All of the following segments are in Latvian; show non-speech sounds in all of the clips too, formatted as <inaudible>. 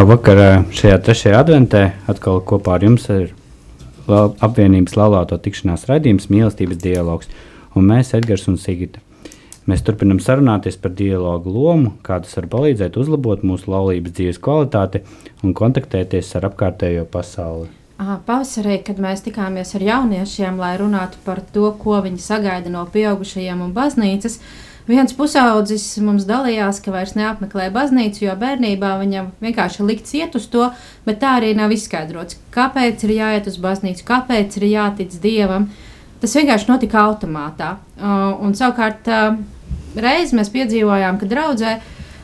Labvakar! Šajā trešajā adventē atkal kopā ar jums ir apvienības laulāto tikšanās raidījums Mīlestības dialogs, un mēs, Edgars un Sigita. Mēs turpinām sarunāties par dialogu lomu, kā tas var palīdzēt uzlabot mūsu laulības dzīves kvalitāti un kontaktēties ar apkārtējo pasauli. Pavasarī, kad mēs tikāmies ar jauniešiem, lai runātu par to, ko viņi sagaida no pieaugušajiem un baznīcas, uh, Viens pusaudzis mums dalījās, ka vairs neapmeklē baznīcu, jo bērnībā viņam vienkārši likts iet uz to, bet tā arī nav izskaidrots, kāpēc ir jāiet uz baznīcu, kāpēc ir jātic dievam. Tas vienkārši notika automātā. Uh, un savukārt uh, reizi mēs piedzīvojām, ka draudzē,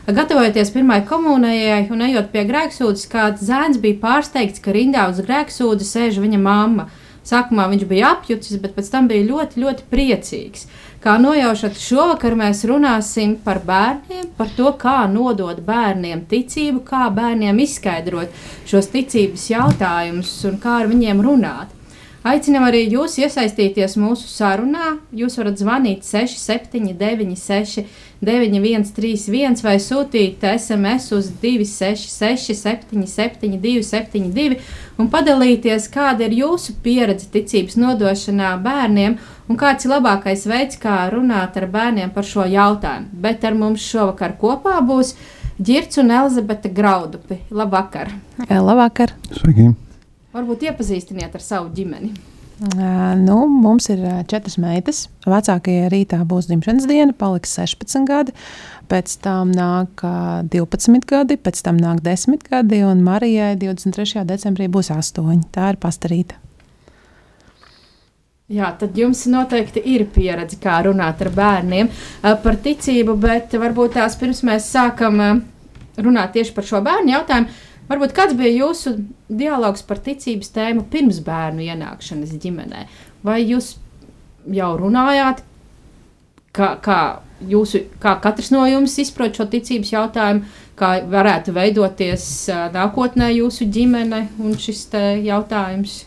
gatavojoties pirmai komunijai un ejot pie grēksūdzes, kāds zēns bija pārsteigts, ka rindā uz grēksūdzes sēž viņa mamma. Sākumā viņš bija apjucis, bet pēc tam bija ļoti, ļoti priecīgs. Kā nojaušat, šovakar mēs runāsim par bērniem, par to, kā nodot bērniem ticību, kā bērniem izskaidrot šos ticības jautājumus un kā ar viņiem runāt. Aicinām arī jūs iesaistīties mūsu sarunā. Jūs varat zvanīt 679, 9131 vai sūtīt SMS uz 266, 77, 272 un padalīties, kāda ir jūsu pieredze ticības nodošanā bērniem un kāds ir labākais veids, kā runāt ar bērniem par šo jautājumu. Bet ar mums šovakar kopā būs Girts un Elizabete Graudupi. Labvakar! Labvakar! Sveiki! Varbūt iepazīstiniet ar savu ģimeni. Nu, mums ir četras meitas. Vecākajai rītā būs dzimšanas diena, paliks 16 gadi. Pēc tam nāk 12 gadi, pēc tam nāk 10 gadi, un Marijai 23. decembrī būs 8. Tā ir pastarīta. Jā, tad jums noteikti ir pieredze, kā runāt ar bērniem par ticību, bet varbūt tās pirms mēs sākam runāt tieši par šo bērnu jautājumu Varbūt kāds bija jūsu dialogs par ticības tēmu pirms bērnu ienākšanas ģimenē? Vai jūs jau runājāt, kā, kā, jūsu, kā katrs no jums izprot šo ticības jautājumu, kā varētu veidoties nākotnē jūsu ģimene un šis jautājums?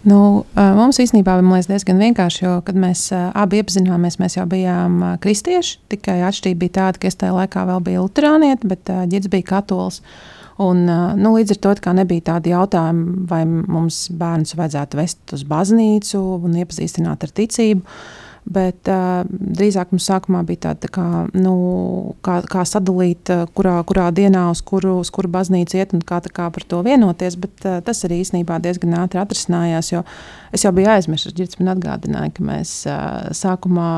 Nu, mums īstenībā bija diezgan vienkārši, jo, kad mēs abi iepazināmies, mēs jau bijām kristieši. Tikai atšķirība bija tāda, ka es tajā laikā vēl biju luterānieti, bet ģits bija katolis. Uh, Un, nu, līdz ar to nebija tādi jautājumi, vai mums bērnus vajadzētu vest uz baznīcu un iepazīstināt ar ticību. Bet uh, drīzāk mums sākumā bija tāda, tā kā, nu, kā, kā sadalīt, kurā, kurā dienā uz kuru, uz kuru baznīcu iet un kā, kā par to vienoties. Bet uh, tas arī īstenībā diezgan ātri atrisinājās, jo es jau biju aizmirsis. Girts man atgādināja, ka mēs uh, sākumā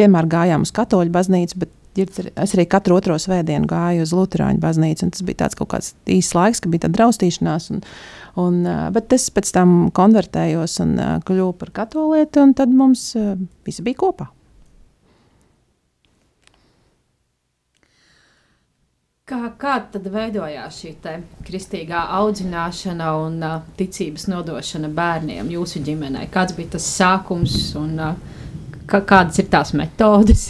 vienmēr gājām uz katoļu baznīcu, bet Es arī katru otro svētdienu gāju uz Lutāņu baznīcu. Tas bija tāds kaut kāds īsts laiks, kad bija tāda draustīšanās. Un, un, bet es pēc tam konvertējos un kļuvu par katolieti, un tad mums visi bija kopā. Kā, kā tad veidojās šī kristīgā audzināšana un uh, ticības nodošana bērniem jūsu ģimenē? Kāds bija tas sākums un uh, kādas ir tās metodes?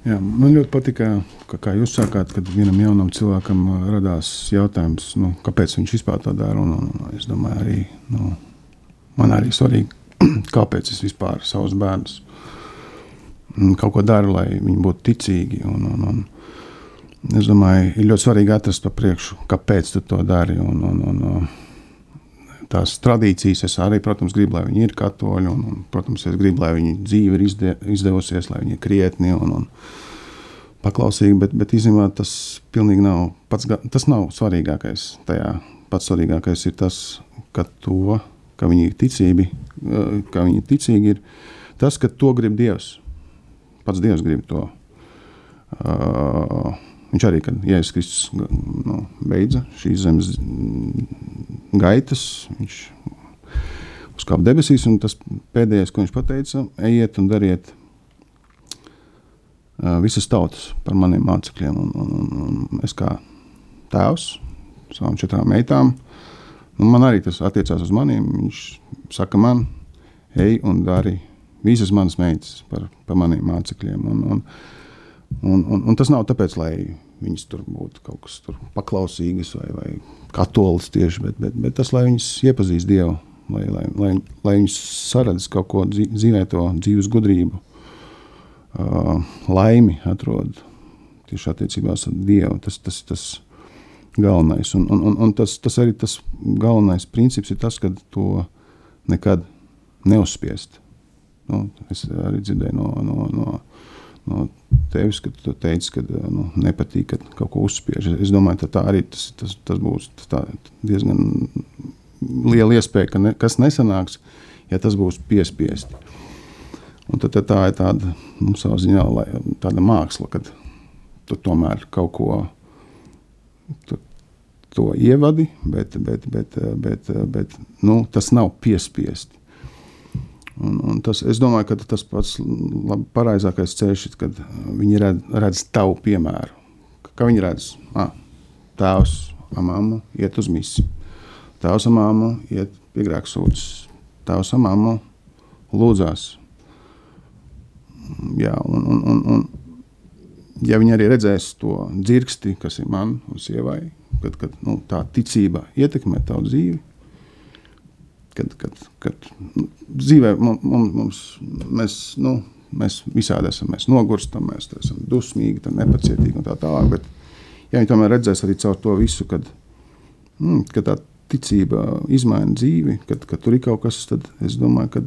Jā, man ļoti patika, ka, kā jūs sakāt, kad vienam jaunam cilvēkam uh, radās jautājums, nu, kāpēc viņš vispār to dara. Un, un, es domāju, arī nu, man arī svarīgi, <clears throat> kāpēc es vispār savus bērnus kaut ko daru, lai viņi būtu ticīgi. Un, un, un es domāju, ir ļoti svarīgi atrast pa priekšu, kāpēc tu to dari. Un, un, un, tās tradīcijas. Es arī, protams, gribu, lai viņi ir katoļi, un, un protams, es gribu, lai viņu dzīve ir izde, izdevusies, lai viņi ir krietni un, un paklausīgi, bet, bet īstenībā tas pilnīgi nav pats, tas nav svarīgākais tajā. Pats svarīgākais ir tas, ka to, ka viņi ir ticīgi, ka viņi ticīgi, ir tas, ka to grib Dievs. Pats Dievs grib to. Uh, Viņš arī, kad Jēzus Kristus nu, beidza šīs zemes gaitas, viņš uzkāpa debesīs, un tas pēdējais, ko viņš pateica, ejiet un dariet uh, visas tautas par maniem mācekļiem. Un, un, un, un es kā tēvs savām četrām meitām, un man arī tas attiecās uz maniem. Viņš saka man, ej un dari visas manas meitas par, par maniem mācekļiem. Un, un, Un, un, un tas nav tāpēc, lai viņas tur būtu kaut kas paklausīgas vai, vai katolis tieši, bet, bet, bet tas, lai viņas iepazīst Dievu, lai, lai, lai, lai viņas saredz kaut ko dzīvē, to dzīves gudrību, uh, laimi atrod tieši attiecībās ar Dievu. Tas, tas, tas galvenais. Un, un, un, un tas, tas arī tas galvenais princips ir tas, ka to nekad neuzspiest. Nu, es arī dzirdēju no, no, no no tevis, ka tu teici, ka nu, nepatīk, ka kaut ko uzspiež. Es domāju, ka tā arī tas, tas, tas būs tā, diezgan liela iespēja, ka ne, kas nesanāks, ja tas būs piespiesti. Un tad, tad tā ir tāda, nu, ziņā, lai, tāda māksla, kad tu tomēr kaut ko tu, to ievadi, bet, bet, bet, bet, bet nu, tas nav piespiesti. Un, un tas, es domāju, ka tas pats labi, pareizākais ceļš ir, kad viņi redz, redz tavu piemēru. Kā viņi redz, ah, tēvs ar mammu iet uz misiju, tēvs ar mammu iet pie grēksūdzes, tēvs ar mammu lūdzās. Jā, un, un, un, un ja viņi arī redzēs to dzirksti, kas ir man un sievai, kad, kad nu, tā ticība ietekmē tavu dzīvi, kad, kad, kad nu, dzīvē mums, mums, mēs, nu, mēs visādi esam, mēs nogurstam, mēs esam dusmīgi, nepacietīgi un tā tālāk. Bet, ja viņi tomēr redzēs arī caur to visu, kad, mm, kad tā ticība izmaina dzīvi, kad, kad tur ir kaut kas, tad es domāju, ka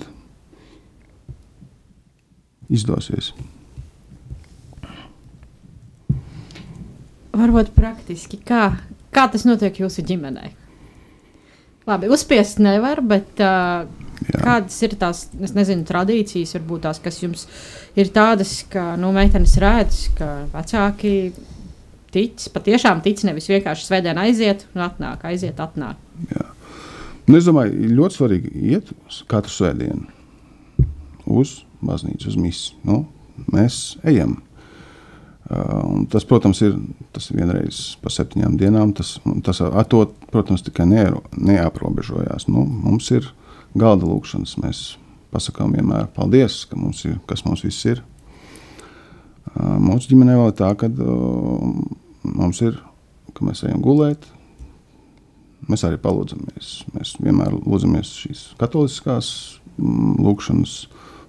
izdosies. Varbūt praktiski, kā, kā tas notiek jūsu ģimenē? Labi, uzspiest nevar, bet uh, Jā. kādas ir tās, nezinu, tradīcijas, varbūt tās, kas jums ir tādas, ka, nu, meitenes redz, ka vecāki tic, patiešām tic, nevis vienkārši svētdien aiziet un atnāk, aiziet, atnāk. Jā. Nu, es domāju, ļoti svarīgi iet uz katru svētdienu uz baznīcu, uz misiju. Nu, mēs ejam. Uh, tas, protams, ir tas vienreiz pa septiņām dienām. Tas, tas ar to, protams, tikai ne, neaprobežojās. Nu, mums ir galda lūkšanas. Mēs pasakām vienmēr paldies, ka mums ir, kas mums viss ir. Uh, mūsu ģimenē vēl ir tā, ka uh, mums ir, ka mēs ejam gulēt. Mēs arī palūdzamies. Mēs vienmēr lūdzamies šīs katoliskās mm, lūkšanas,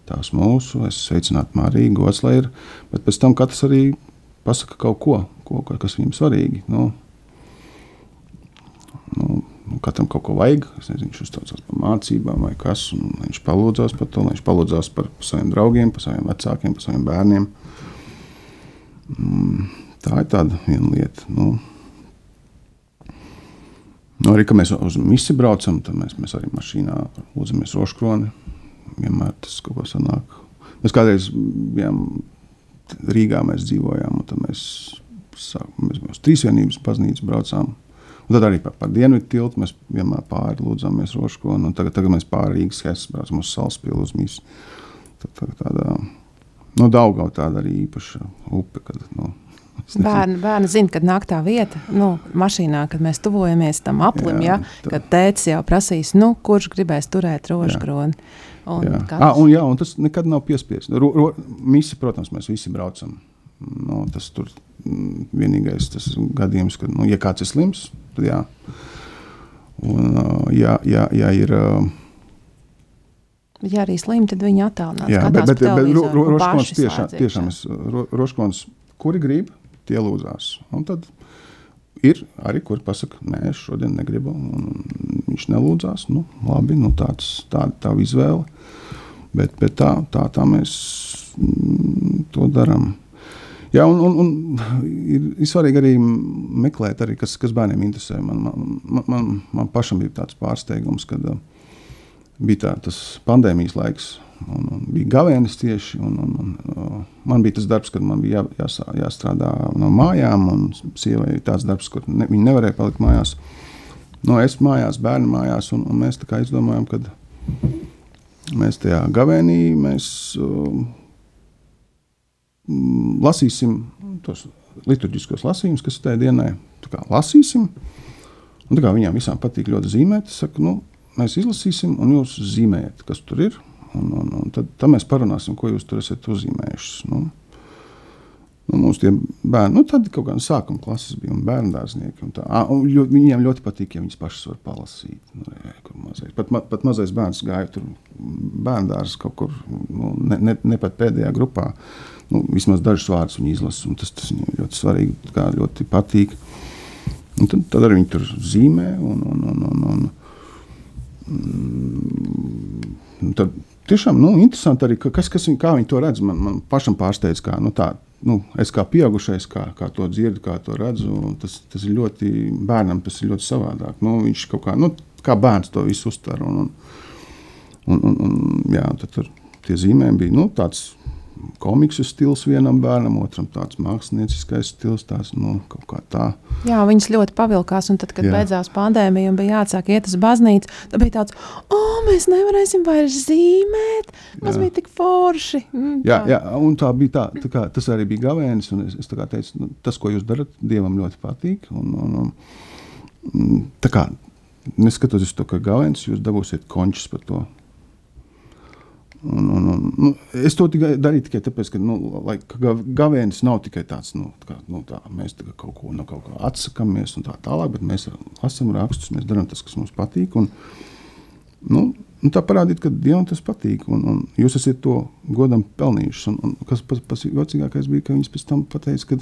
tās mūsu, es sveicinātu Mariju, gods lai ir. Bet pēc tam katrs arī pasaka kaut ko, ko kas viņam svarīgi. Nu, nu, katram kaut ko vajag. Nezinu, viņš uztraucās par mācībām vai kas. Viņš palūdzās par to, viņš palūdzās par saviem draugiem, par saviem vecākiem, par saviem bērniem. Mm, tā ir tāda viena lieta. Nu, Nu, arī, kad mēs uz misiju braucam, tad mēs, mēs arī mašīnā lūdzamies roškroni. Vienmēr tas kaut ko sanāk. Mēs kādreiz bijām Rīgā mēs dzīvojām, un mēs, sāk, mēs uz trīsvienības baznīcu braucām. Un tad arī par, par dienvidu tiltu mēs vienmēr pāri lūdzāmies Roškonu. Tagad, tagad mēs pāri Rīgas Hesas braucam uz Salaspīlu uz Mīsu. Tad, tad tāda, nu, Daugava tāda arī īpaša upe, kad, nu, Bērni, bērni zina, kad nāk tā vieta, nu, mašīnā, kad mēs tuvojamies tam aplim, jā, ja, kad tēvs jau prasīs, nu, kurš gribēs turēt rožkroni. Un, jā. Katrs... ah, un, jā, un tas nekad nav piespiests. Misi, protams, mēs visi braucam. Nu, tas tur mm, vienīgais tas gadījums, kad, nu, ja kāds ir slims, tad jā. Un, ja, ja, ja ir. Ja arī slim, tad viņi attālinās. Jā, bet, bet, bet ro, ro, Roškons tiešām, tiešām es, ro, Roškons, kuri grib, tie lūdzās. Un tad ir arī, kur pasakā, nē, es šodien negribu, un viņš nelūdzās. Nu, labi, nu, tāds, tā ir tā izvēle. Bet, bet tā, tā, tā mēs mm, to darām. Jā, un, un, un ir svarīgi arī meklēt, arī, kas, kas bērniem interesē. Man, man, man, man pašam bija tāds pārsteigums, kad uh, bija tā, tas pandēmijas laiks. Un, un bija gavēnis tieši. Un, un, un, uh, man bija tas darbs, kad man bija jā, jā, jāstrādā no mājām, un sievai bija tāds darbs, kur ne, viņa nevarēja palikt mājās. No, es mājās, bērni mājās, un, un mēs izdomājām, ka mēs tajā gavēnī mēs, uh, lasīsim tos liturģiskos lasījumus, kas ir tajā dienā. Lasīsim, un viņām visām patīk ļoti zīmēt. Es saku, nu, mēs izlasīsim, un jūs zīmējat, kas tur ir. Un, un, un tad, tad mēs parunāsim, ko jūs tur esat uzzīmējuši. Nu, nu, mums tie bērni, nu, tad kaut kādā sākuma klases bija un bērnu dārznieki. Un tā, un ļo, viņiem ļoti patīk, ja viņas pašas var palasīt. Nu, jā, mazais. Pat, ma, pat mazais bērns gāja tur bērnu dārzā kaut kur, nu, ne, ne, ne pat pēdējā grupā. Nu, vismaz dažus vārdus viņi izlasa, un tas, tas viņiem ļoti svarīgi, kā ļoti patīk. Un tad, tad arī viņi tur zīmē. Un, un, un, un, un, un, tad, tiešām nu, interesanti arī, kas, kas viņi, viņi to redz. Man, man pašam pārsteidz, kā nu, tā. Nu, es kā pieaugušais, kā, kā to dzirdu, kā to redzu, tas, tas ir ļoti bērnam, tas ir ļoti savādāk. Nu, viņš kaut kā, nu, kā bērns to visu uztver. Un, un, un, un, jā, tad tur tie zīmējumi bija nu, tāds komiksu stils vienam bērnam, otram tāds mākslinieckais stils, tās nu, kā tā. Jā, viņas ļoti pavilkās, un tad, kad Jā. beidzās pandēmija un bija jāatsāk iet uz baznīcu, tad bija tāds, o, mēs nevarēsim vairs zīmēt, jā. bija tik forši. Mm, jā, jā, un tā bija tā, tā kā, tas arī bija gavēnis, es, es teicu, nu, tas, ko jūs darat, Dievam ļoti patīk, un, un, un mm, tā kā, neskatoties to, ka gavēnis, jūs dabūsiet končus par to. Un, un, un, nu, es to tikai darīju tikai tāpēc, ka, nu, lai, gavēnis nav tikai tāds, nu, kā, nu, tā, mēs tā kaut ko no kaut kā atsakāmies un tā tālāk, bet mēs lasām rakstus, mēs darām tas, kas mums patīk. Un, nu, un tā parādīt, ka Dievam tas patīk, un, un jūs esat to godam pelnījuši. Un, un kas pats jocīgākais bija, ka viņas pēc tam pateica, ka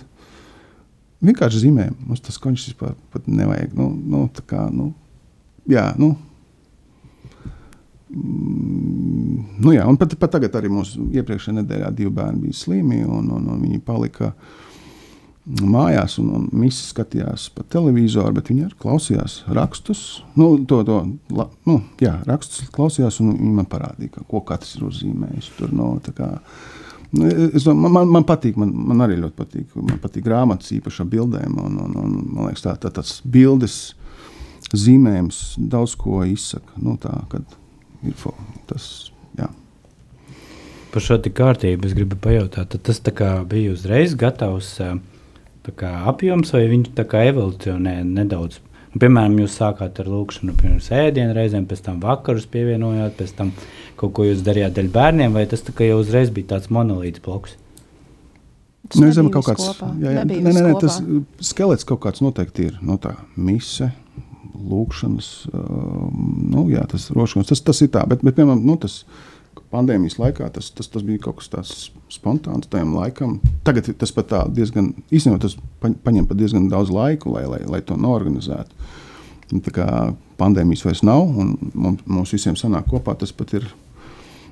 vienkārši zīmē, mums tas končs vispār nevajag. Nu, nu, kā, nu, jā, nu, nu jā, un pat, pat tagad arī mūsu iepriekšējā nedēļā divi bērni bija slimi, un, un, un viņi palika mājās, un, un visi skatījās pa televizoru, bet viņi arī klausījās rakstus. Nu, to, to, la, nu, jā, rakstus klausījās, un viņi man parādīja, ko katrs ir uzzīmējis. Tur, no, kā, nu, es, man, man, man patīk, man, man arī ļoti patīk. Man patīk grāmatas īpaši ar bildēm, un, un, un man liekas, tā, tā, tas bildes zīmējums daudz ko izsaka. Nu, tā, kad, info. Tas, jā. Par šo kārtību es gribu pajautāt, tas bija uzreiz gatavs kā, apjoms, vai viņš tā kā evolūcionē nedaudz? Nu, piemēram, jūs sākāt ar lūkšanu pirms ēdienu reizēm, pēc tam vakarus pievienojāt, pēc tam kaut ko jūs darījāt dēļ bērniem, vai tas jau uzreiz bija tāds monolīts bloks? Tas nu, zinu, kaut kāds, jā, jā, nē, nē, nē, tas skelets kaut kāds noteikti ir. No tā mise, lūkšanas, nu, jā, tas rošanas, tas, tas ir tā. Bet, bet piemēram, nu, tas pandēmijas laikā tas, tas, tas bija kaut kas tāds spontāns tajam laikam. Tagad tas pat tā diezgan, īstenībā tas paņem pat diezgan daudz laika, lai, lai, lai to norganizētu. Tā kā pandēmijas vairs nav, un mums, mums visiem sanāk kopā, tas pat ir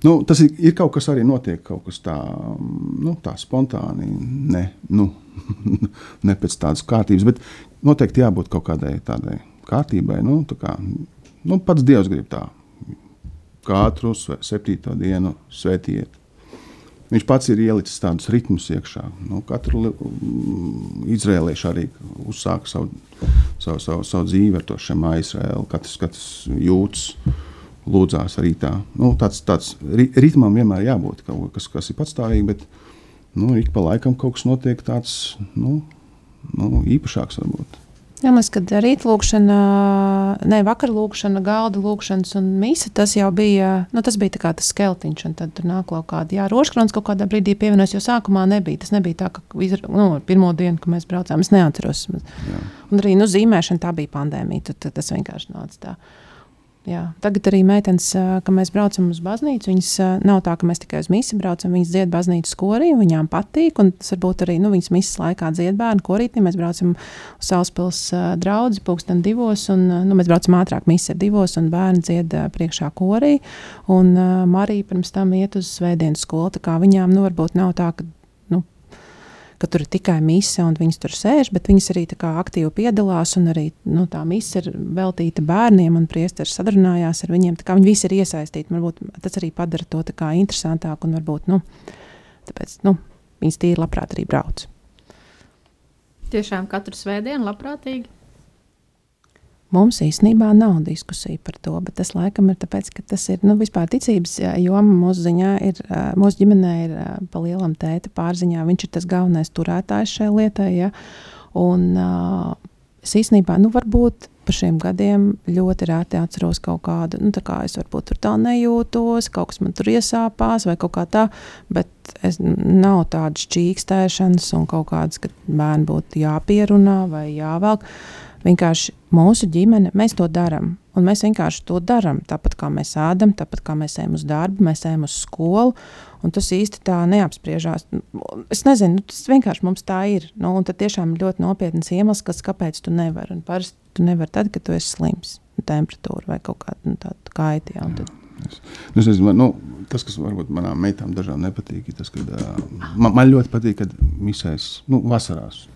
Nu, tas ir, ir kaut kas arī notiek, kaut kas tāds nu, tā spontāni, ne, nu, <laughs> ne pēc tādas kārtības, bet noteikti jābūt kaut kādai tādai kārtībai. Nu, kā, nu, pats Dievs grib tā. Katru septīto dienu svētījiet. Viņš pats ir ielicis tādus ritmus iekšā. Nu, katru mm, izrēliešu arī uzsāka savu, savu, savu, savu dzīvi ar to šiem Izraēlu. Katrs, katrs jūtas, lūdzās arī tā. Nu, tāds, tāds ritmam vienmēr jābūt kaut kas, kas ir patstāvīgi, bet nu, ik pa laikam kaut kas notiek tāds nu, nu, īpašāks varbūt. Jā, man liekas, ka rītlūkšana, ne vakarlūkšana, galda lūkšanas un misa, tas jau bija, nu, tas bija tas skeltiņš, un tad tur nāk kaut kāda, jā, rožkrons kaut kādā brīdī pievienojas, jo sākumā nebija, tas nebija tā, ka izra, nu, pirmo dienu, kad mēs braucām, es neatceros. Jā. Un arī, nu, zīmēšana tā bija pandēmija, tad, tad tas vienkārši nāca tā. Jā. Tagad arī meitenes, kad mēs braucam uz baznīcu, viņas nav tā, ka mēs tikai uz misiju braucam. Viņas dzied baznīcas korī, viņām patīk. Tas varbūt arī nu, viņas misijas laikā dzied bērnu korītī. Mēs braucam uz Salaspils draugu, pūksteni divos, un nu, mēs braucam ātrāk misija divos, un bērni dzied priekšā korī. Un Marija pirms tam iet uz svētdienas skolu. Viņām nu, varbūt nav tā, ka ka tur ir tikai mise un viņas tur sēž, bet viņas arī aktīvi piedalās. Arī nu, tā mise ir veltīta bērniem, un priesteris sadarbojās ar viņiem. Viņi visi ir iesaistīti. Varbūt tas arī padara to interesantāku un varbūt nu, tāpēc, nu, viņas tīri labprāt arī brauc. Tiešām katru svētdienu labprātīgi. Mums īstenībā nav diskusija par to, bet tas laikam ir tāpēc, ka tas ir nu, vispār ticības joma. Mūsu ziņā ir, mūsu ģimenē ir pa lielam tēta pārziņā. Viņš ir tas galvenais turētājs šai lietai. Ja? Un es īstenībā, nu, varbūt par šiem gadiem ļoti rēti atceros kaut kādu, nu, tā kā es varbūt tur tā nejūtos, kaut kas man tur iesāpās vai kaut kā tā, bet es nav tādas čīkstēšanas un kaut kādas, ka bērni būtu jāpierunā vai jāvelk. Vienkārši mūsu ģimene, mēs to darām. Un mēs vienkārši to darām. Tāpat kā mēs ēdam, tāpat kā mēs ejam uz darbu, mēs ejam uz skolu. Tas īsti tā neapspriežās. Es nezinu, nu, tas vienkārši mums tā ir. Nu, un tad tiešām ir ļoti nopietns iemesls, kas, kāpēc tu nevari. Un parasti tu nevari tad, kad tu esi slims, temperatūra vai kaut kāda nu, tāda kaita. Ja, tad... Es, nu, es nezinu, nu, tas, kas varbūt manām meitām dažām nepatīk, ir tas, ka uh, man, man ļoti patīk, kad misēs nu, vasarās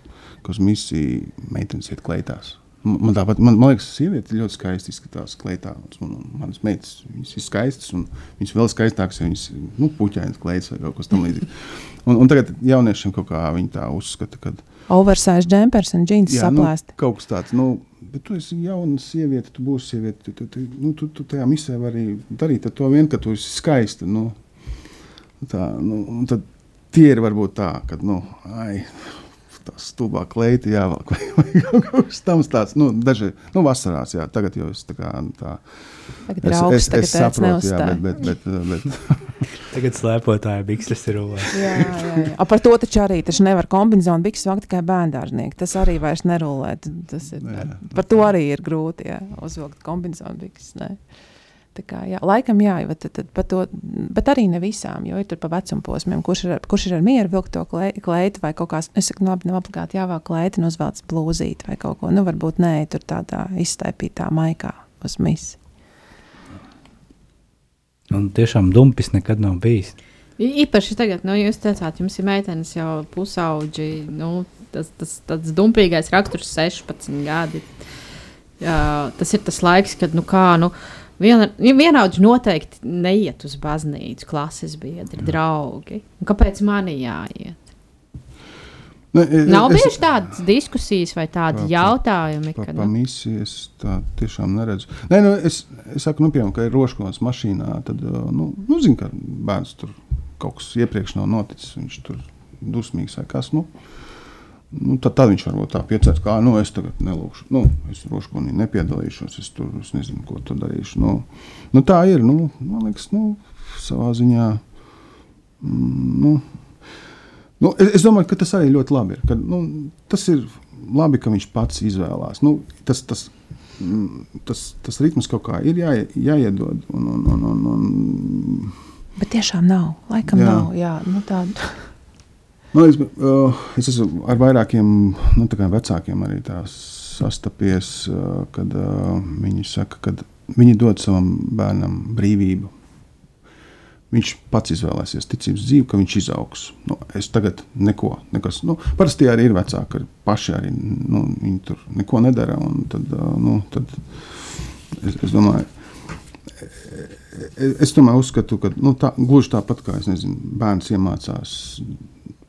uz misiju meitenes iet kleitās. Man tāpat, man, man liekas, sieviete ļoti skaisti izskatās kleitā. Un, un manas meitas, viņas ir skaistas, un viņas vēl skaistākas, ja viņas nu, puķainas kleitas vai kaut kas tamlīdzīgs. <laughs> Un, un tagad jauniešiem kaut kā viņi tā uzskata, ka. Oversize jumpers un jeans saplēst. Nu, kaut kas tāds, nu, bet tu esi jauna sieviete, tu būsi sieviete. Tu, tu, nu, tu, tu tajā misē vari darīt ar to vien, ka tu esi skaista. Nu, tā, nu, tad tie ir varbūt tā, ka, nu, ai, tā stulbā kleita jāvelk vai, vai kaut kas tāds. tāds nu, daži, nu, vasarās, jā, tagad jau es tā kā tā. Tagad es, augsts, es, es saprotu, jā, bet, bet, bet, bet. <laughs> tagad slēpotāja bikses ir rullē. jā, jā, jā. A, par to taču arī taču nevar kombinizonu bikses vakt tikai bērndārznieki. Tas arī vairs nerullē. Tas ir, jā. par to arī ir grūti, jā, uzvilkt kombinizonu bikses. Ne. Kā, jā, laikam, jā, bet, tad, tad, to, bet arī ne visām, jo ir tur pa vecuma posmiem, kurš ir, kurš ir ar mieru vilkt to kleitu vai kaut kādā, es saku, nu, labi, nav obligāti jāvēl kleita un uzvelc blūzīt vai kaut ko, nu, varbūt nē, tur tādā izstaipītā maikā uz misi. Un tiešām dumpis nekad nav bijis. Īpaši tagad, nu, jūs teicāt, jums ir meitenes jau pusauģi, nu, tas, tas tāds dumpīgais raksturs 16 gadi. Jā, tas ir tas laiks, kad, nu, kā, nu, uh, Viena, vienaudži noteikti neiet uz baznīcu, klases biedri, Jā. draugi. Un kāpēc man jāiet? Ne, es, Nav es, tādas diskusijas vai tādi pa, jautājumi, pa, pa, pa misiju es tā tiešām neredzu. Nē, nu, es, es saku, nu, piemēram, ka ir roškons mašīnā, tad, nu, nu zinu, ka bērns tur kaut kas iepriekš nav noticis, viņš tur dusmīgs vai kas, nu, uh, Nu, tad, tad viņš varbūt tā piecēlās, kā nu, es tagad nelūkšu. Nu, es Roškonī nepiedalīšos, es tur es nezinu, ko tur darīšu. Nu, nu, tā ir. Nu, man liekas, nu, savā ziņā. Mm, nu, nu, es, es domāju, ka tas arī ļoti labi ir. Ka, nu, tas ir labi, ka viņš pats izvēlās. Nu, tas, tas, mm, tas, tas ritms kaut kā ir jā, jāiedod. Un, un, un, un, un, Bet tiešām nav. Laikam jā. nav. Jā, nu, tāda. Man liekas, uh, es esmu ar vairākiem nu, vecākiem arī sastapies, uh, kad uh, viņi saka, ka viņi dod savam bērnam brīvību. Viņš pats izvēlēsies ticības dzīvi, ka viņš izaugs. Nu, es tagad neko, nekas. Nu, parasti arī ir vecāki, ka paši arī nu, tur neko nedara. Tad, nu, tad es, es domāju, es, es tomēr uzskatu, ka nu, tā, gluži tāpat kā nezinu, bērns iemācās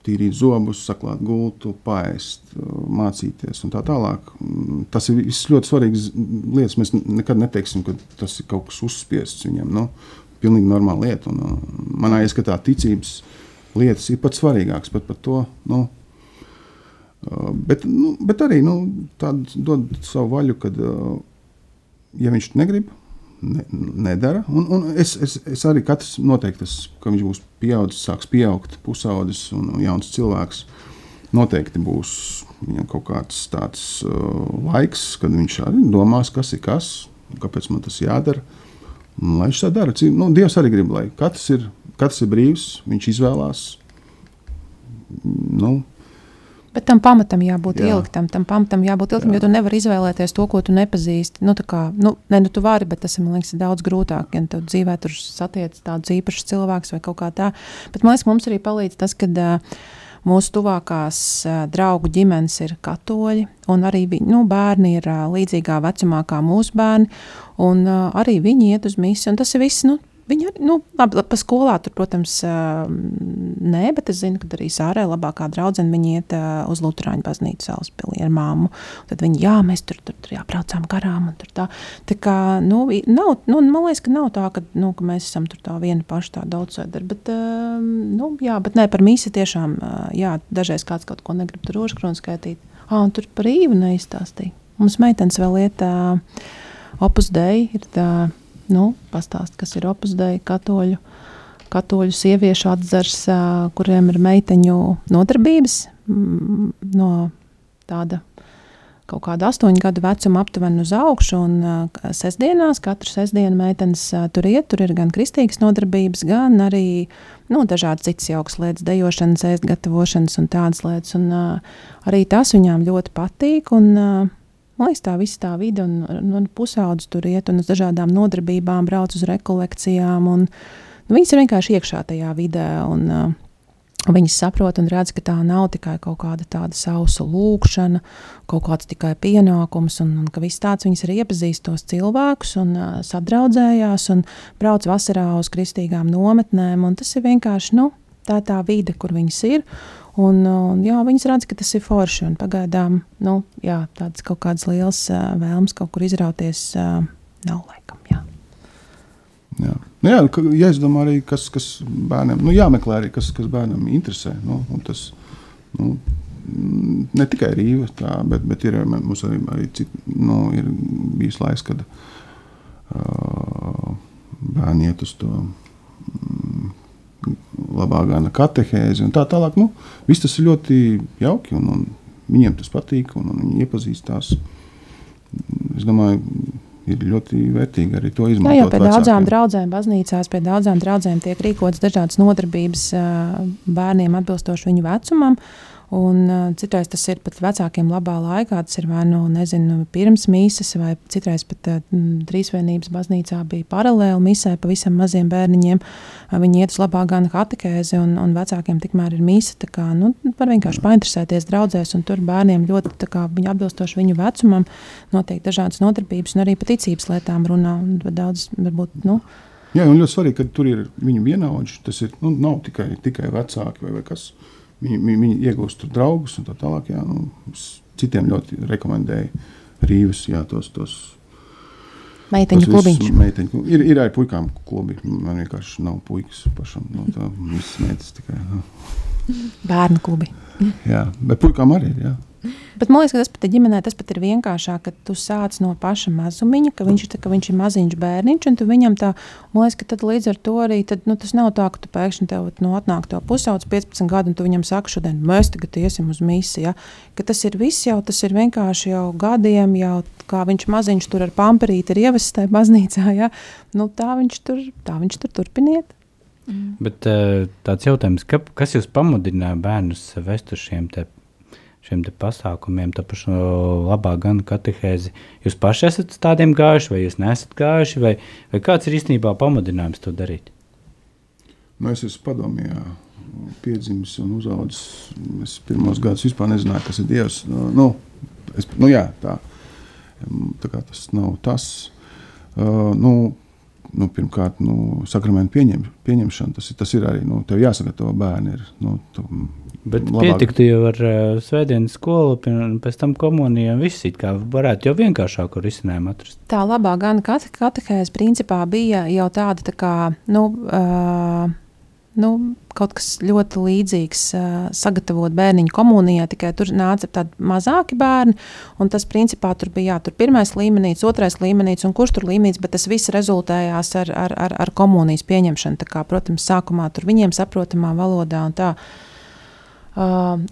tīrīt zobus, saklāt gultu, paēst, mācīties un tā tālāk. Tas ir ļoti svarīgs lietas. Mēs nekad neteiksim, ka tas ir kaut kas uzspiests viņam. Nu, pilnīgi normāla lieta. Un, manā ieskatā ticības lietas ir pat svarīgākas pat par to. Nu, bet, nu, bet arī nu, dod savu vaļu, kad ja viņš negrib, ne, nedara. Un, un es, es, es arī katrs noteikti, tas, ka viņš būs pieaudzis, sāks pieaugt, pusaudzis un, un jauns cilvēks. Noteikti būs viņam kaut kāds tāds uh, laiks, kad viņš arī domās, kas ir kas, kāpēc man tas jādara. Un, lai viņš tā dara, nu, Dievs arī grib, lai katrs ir, katrs ir brīvs, viņš izvēlās. Nu, Bet tam pamatam jābūt Jā. ieliktam, tam pamatam jābūt ieliktam, Jā. jo tu nevari izvēlēties to, ko tu nepazīsti. Nu, kā, nu, ne, nu, tu vari, bet tas man liekas daudz grūtāk, ja tu dzīvē tur satiec tādus īpašus cilvēkus vai kaut kā tā. Bet man liekas, mums arī palīdz tas, ka uh, mūsu tuvākās uh, draugu ģimenes ir katoļi, un arī viņi, nu, bērni ir uh, līdzīgā vecumā kā mūsu bērni, un arī viņi iet uz misiju, tas ir viss, nu, Viņa arī, nu, labi, pa skolā tur, protams, nē, bet es zinu, ka arī Sārē labākā draudzene viņa iet uz Lutāņu baznīcu Salaspilī ar māmu. Tad viņi, jā, mēs tur, tur, tur jābraucām garām un tur tā. Tā kā, nu, nav, nu, man liekas, ka nav tā, ka, nu, ka mēs esam tur tā viena paša tā daudzsēdara, bet, nu, jā, bet nē, par mīsi tiešām, jā, dažreiz kāds kaut ko negrib tur rožkronu skaitīt. Ā, un tur par īvu neizstāstīja. Mums meitenes vēl iet uh, opus dei, ir tā, nu, pastāst, kas ir opusdei, katoļu, katoļu sieviešu atzars, kuriem ir meiteņu nodarbības no tāda kaut kāda astoņu gadu vecuma aptuveni uz augšu. Un uh, sestdienās, katru sestdienu meitenes uh, tur iet, tur ir gan kristīgas nodarbības, gan arī nu, dažādas citas jaukas lietas, dejošanas, ēst gatavošanas un tādas lietas. Un, uh, arī tas viņām ļoti patīk. Un, uh, Man liekas, tā visa tā vide, un, un, un pusaudzis tur iet un uz dažādām nodarbībām, brauc uz rekolekcijām. Un, nu, viņas ir vienkārši iekšā tajā vidē. Un, uh, Viņas saprot un redz, ka tā nav tikai kaut kāda tāda sausa lūkšana, kaut kāds tikai pienākums, un, un ka viss tāds viņas arī iepazīst tos cilvēkus un uh, sadraudzējās un brauc vasarā uz kristīgām nometnēm. Tas ir vienkārši nu, tā, tā vide, kur viņas ir. Un, un, jā, viņas redz, ka tas ir forši. Pagaidām nu, jā, tādas kaut kādas liels uh, vēlmes kaut kur izrauties uh, nav laikam. Jā. Jā. Nu, jā, jāizdomā arī, kas, kas bērnam, nu, jāmeklē arī, kas, kas bērnam interesē. Nu, tas, nu, ne tikai rīva, tā, bet, bet ir, mums arī, arī cit, nu, ir bijis laiks, kad uh, bērni iet uz to mm, labā gana katehēzi un tā tālāk. Nu, viss tas ir ļoti jauki un, un viņiem tas patīk un, un viņi iepazīstās. Es domāju, ir ļoti vērtīgi arī to izmantot. Jā, jau pie vecākiem. daudzām draudzēm, baznīcās, pie daudzām draudzēm tiek rīkotas dažādas nodarbības bērniem atbilstoši viņu vecumam. Un, uh, citreiz tas ir pat vecākiem labā laikā. Tas ir vai nu nezinu, pirms mīsas, vai citreiz pat uh, trīsvienības baznīcā bija paralēli misē pavisam maziem bērniņiem. Uh, viņi iet uz labā gana katekēzi, un, un vecākiem tikmēr ir mīsa. Kā, nu, var vienkārši painteresēties draudzēs, un tur bērniem ļoti kā, viņi atbilstoši viņu vecumam notiek dažādas nodarbības, un arī par ticības lietām runā. Daudz, varbūt, nu, Jā, un ļoti svarīgi, ka tur ir viņu vienaudži. Tas ir, nu, nav tikai, tikai vecāki vai, vai kas cits Viņi, viņi, iegūst draugus un tā tālāk. Jā, nu, citiem ļoti rekomendēju rīvus, jā, tos, tos Meiteņu klubiņš. Meiteņu, ir, ir arī puikām klubi. Man vienkārši nav puikas pašam. No tā, visas meitas tikai. No. Bērnu klubi. jā, bet puikām arī ir. Jā. Bet man liekas, ka tas pat ir ģimenē, tas pat ir vienkāršāk, ka tu sāc no paša mazumiņa, ka viņš, tā, ka viņš ir maziņš bērniņš, un tu viņam tā, man liekas, ka tad līdz ar to arī, tad, nu, tas nav tā, ka tu pēkšņi tev nu, atnāk to pusauds 15 gadu, un tu viņam saki šodien, mēs tagad iesim uz misiju, ja? ka tas ir viss jau, tas ir vienkārši jau gadiem, jau kā viņš maziņš tur ar pamperīti ir ievests tajā baznīcā, ja? nu, tā viņš tur, tā viņš tur turpiniet. Mm. Bet uh, tāds jautājums, ka, kas jūs pamudināja bērnus vest uz šiem te šiem pasākumiem, tā pašu labā gan katehēzi. Jūs paši esat tādiem gājuši, vai jūs nesat gājuši, vai, vai kāds ir īstenībā pamudinājums to darīt? Nu, es esmu padomjā piedzimis un uzaudzis. Es pirmos gadus vispār nezināju, kas ir Dievs. Nu, nu es, nu jā, tā, tā kā tas nav tas. Uh, nu, nu, pirmkārt, nu, sakramentu pieņem, pieņemšana, tas, tas ir arī, nu, tev jāsagatavo bērni. Ir, nu, tu, Bet labāk. pietiktu jau ar uh, svētdienas skolu, un pēc tam komuniju, un viss it kā varētu jau vienkāršāku risinājumu atrast. Tā labā gan kate, katehēs principā bija jau tāda, tā kā, nu, uh, nu, kaut kas ļoti līdzīgs sagatavot bērniņu komunijai, tikai tur nāca tādi mazāki bērni. Tas principā tur bija jā, tur pirmais līmenis, otrais līmenis un kurš tur līmenis, bet tas viss rezultējās ar, ar, ar, ar komunijas pieņemšanu. Kā, protams, sākumā tur viņiem saprotamā valodā un tā.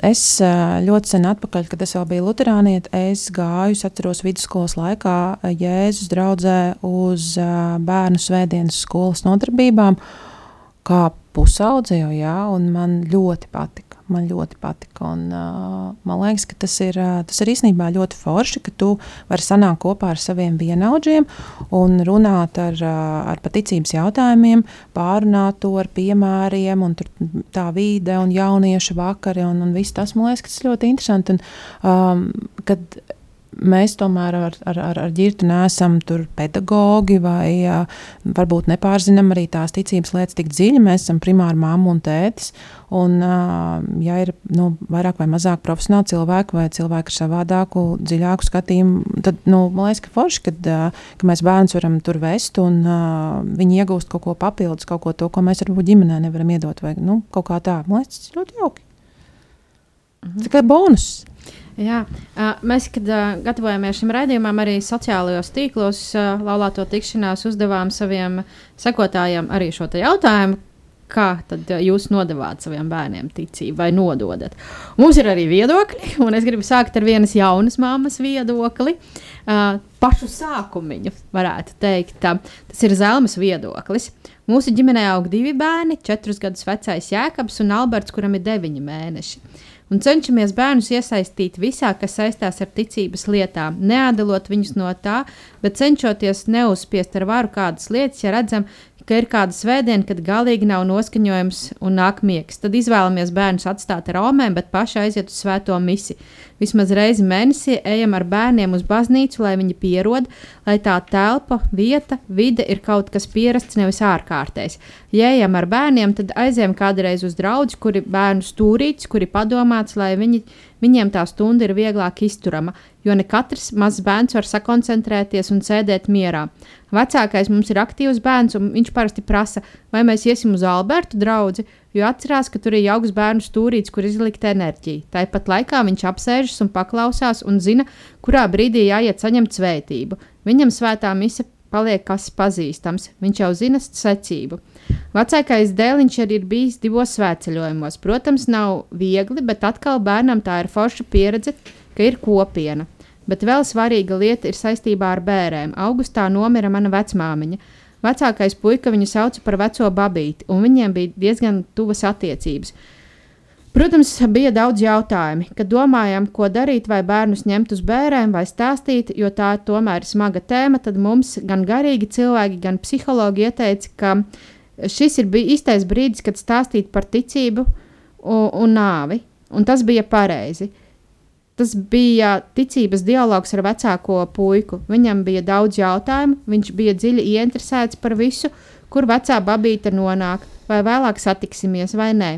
Es ļoti sen atpakaļ, kad es vēl biju Lutānieta, es gāju, es atceros vidusskolas laikā Jēzus draudzē uz bērnu svētdienas skolas nodarbībām. Kā pusaudze jau, jā, un man ļoti patika. Man ļoti patika. Un, uh, man liekas, ka tas ir, uh, tas ir īstenībā ļoti forši, ka tu vari sanākt kopā ar saviem vienaudžiem un runāt ar, uh, ar paticības jautājumiem, pārunāt to ar piemēriem, un tā vide un jauniešu vakari un, un viss tas. Man liekas, ka tas ļoti interesanti. Un, um, kad, mēs tomēr ar, ar, ar, ar ģirtu neesam pedagogi vai uh, varbūt nepārzinām arī tās ticības lietas tik dziļi. Mēs esam primāri mamma un tētis. Un, uh, ja ir nu, vairāk vai mazāk profesionāli cilvēki vai cilvēki ar savādāku, dziļāku skatījumu, tad nu, man liekas, ka forši, kad, uh, ka mēs bērnus varam tur vest un uh, viņi iegūst kaut ko papildus, kaut ko to, ko mēs varbūt ģimenē nevaram iedot. Vai, nu, kaut kā tā, man liekas, tas ir ļoti jauki. Mhm. Tikai bonus. Jā, mēs, kad gatavojamies šim raidījumam, arī sociālajos tīklos, laulāto tikšanās, uzdevām saviem sekotājiem arī šo jautājumu. Kā tad jūs nodevāt saviem bērniem ticību vai nododat? Mums ir arī viedokļi, un es gribu sākt ar vienas jaunas māmas viedokli. Pašu sākumiņu varētu teikt. Tas ir Zelmas viedoklis. Mūsu ģimenē aug divi bērni, četrus gadus vecais Jēkabs un Alberts, kuram ir deviņi mēneši un cenšamies bērnus iesaistīt visā, kas saistās ar ticības lietām, neatdalot viņus no tā, bet cenšoties neuzspiest ar varu kādas lietas, ja redzam, ka ir kāda svētdiena, kad galīgi nav noskaņojums un nāk miegs. Tad izvēlamies bērnus atstāt ar omēm, bet paši aiziet uz svēto misiju. Vismaz reizi mēnesī ejam ar bērniem uz baznīcu, lai viņi pierod, lai tā telpa, vieta, vide ir kaut kas pierasts, nevis ārkārtējs. Ja ejam ar bērniem, tad aizējam kādreiz uz draugu, kuri bērnu stūrīts, kuri padomāts, lai viņi, viņiem tā stunda ir vieglāk izturama, jo ne katrs mazs bērns var sakoncentrēties un sēdēt mierā. Vecākais mums ir aktīvs bērns, un viņš parasti prasa, vai mēs iesim uz Albertu draugu, jo atcerās, ka tur ir jauks bērnu stūrīts, kur izlikt enerģiju. Tāpat laikā viņš apsēžas un paklausās un zina, kurā brīdī jāiet saņemt svētību. Viņam svētā mise paliek kas pazīstams, viņš jau zina secību. Vecākais dēliņš arī ir bijis divos svētceļojumos. Protams, nav viegli, bet atkal bērnam tā ir forša pieredze, ka ir kopiena. Bet vēl svarīga lieta ir saistībā ar bērniem. Augustā nomira mana vecmāmiņa. Vecākais puika viņu sauca par veco babīti, un viņiem bija diezgan tuvas attiecības. Protams, bija daudz jautājumu, kad domājām, ko darīt, vai bērnus ņemt uz bērniem, vai stāstīt, jo tā tomēr ir smaga tēma. Tad mums gan garīgi cilvēki, gan psihologi ieteica, ka šis ir īstais brīdis, kad stāstīt par ticību un, un nāvi, un tas bija pareizi. Tas bija ticības dialogs ar vecāko puiku. Viņam bija daudz jautājumu, viņš bija dziļi ieinteresēts par visu, kur vecā babīte nonāk, vai vēlāk satiksimies vai nē.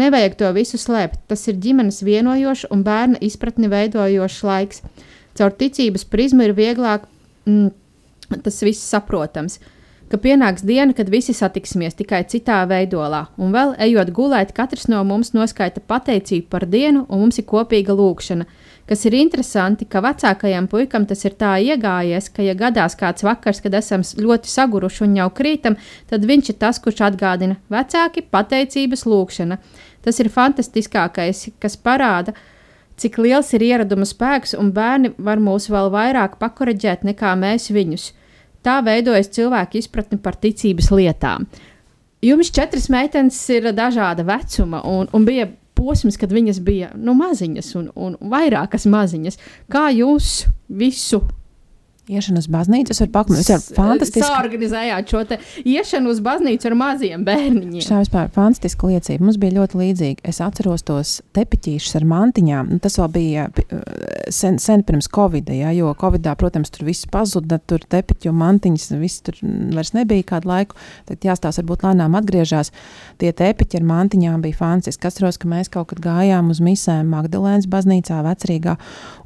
Nevajag to visu slēpt. Tas ir ģimenes vienojošs un bērna izpratni veidojošs laiks. Caur ticības prizmu ir vieglāk mm, tas viss saprotams ka pienāks diena, kad visi satiksimies tikai citā veidolā, un vēl ejot gulēt, katrs no mums noskaita pateicību par dienu, un mums ir kopīga lūkšana. Kas ir interesanti, ka vecākajam puikam tas ir tā iegājies, ka, ja gadās kāds vakars, kad esam ļoti saguruši un jau krītam, tad viņš ir tas, kurš atgādina vecāki pateicības lūkšana. Tas ir fantastiskākais, kas parāda, cik liels ir ieraduma spēks, un bērni var mūs vēl vairāk pakoreģēt nekā mēs viņus. Tā veidojas cilvēka izpratne par ticības lietām. Jums četras meitenes ir dažāda vecuma, un, un bija posms, kad viņas bija nu, maziņas un, un vairākas maziņas. Kā jūs visu Iešana uz baznīcu, varu pakļūt, tas ir fantastiski. Jūs organizējāt šo iešanu uz baznīcu ar maziem bērniņiem. Tā vispār fantastiska liecība. Mums bija ļoti līdzīga. Es atceros tos tepiķīšus ar mantiņām. Nu, tas vēl bija sen, sen pirms Covid, ja, jo Covidā, protams, tur viss pazuda, tur tepiķu mantiņas, viss tur vairs nebija kādu laiku. Tad jāstāsta, varbūt lēnām atgriežas. Tie tepiķi ar mantiņām bija fantastiski. Atceros, ka mēs kaut kad gājām uz misēm Magdalēnas baznīcā, vecrīgā.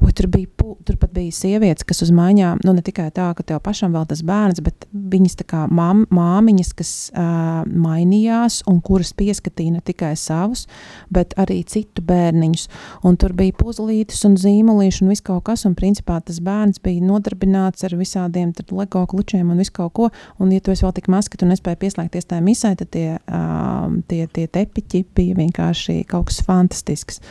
O, tur, bija, tur pat bija sievietes, kas uz mājām. Nu, ne tikai tā, ka tev pašam vēl tas bērns, bet viņas tā kā mam, māmiņas, kas uh, mainījās un kuras pieskatīja ne tikai savus, bet arī citu bērniņus. Un tur bija puzlītis un zīmolīši un viss kaut kas, un principā tas bērns bija nodarbināts ar visādiem lego klučiem un visu kaut ko, un ja tu esi vēl tik maz, ka tu nespēji pieslēgties tajā misē, tad tie, uh, tie, tie tepiķi bija vienkārši kaut kas fantastisks.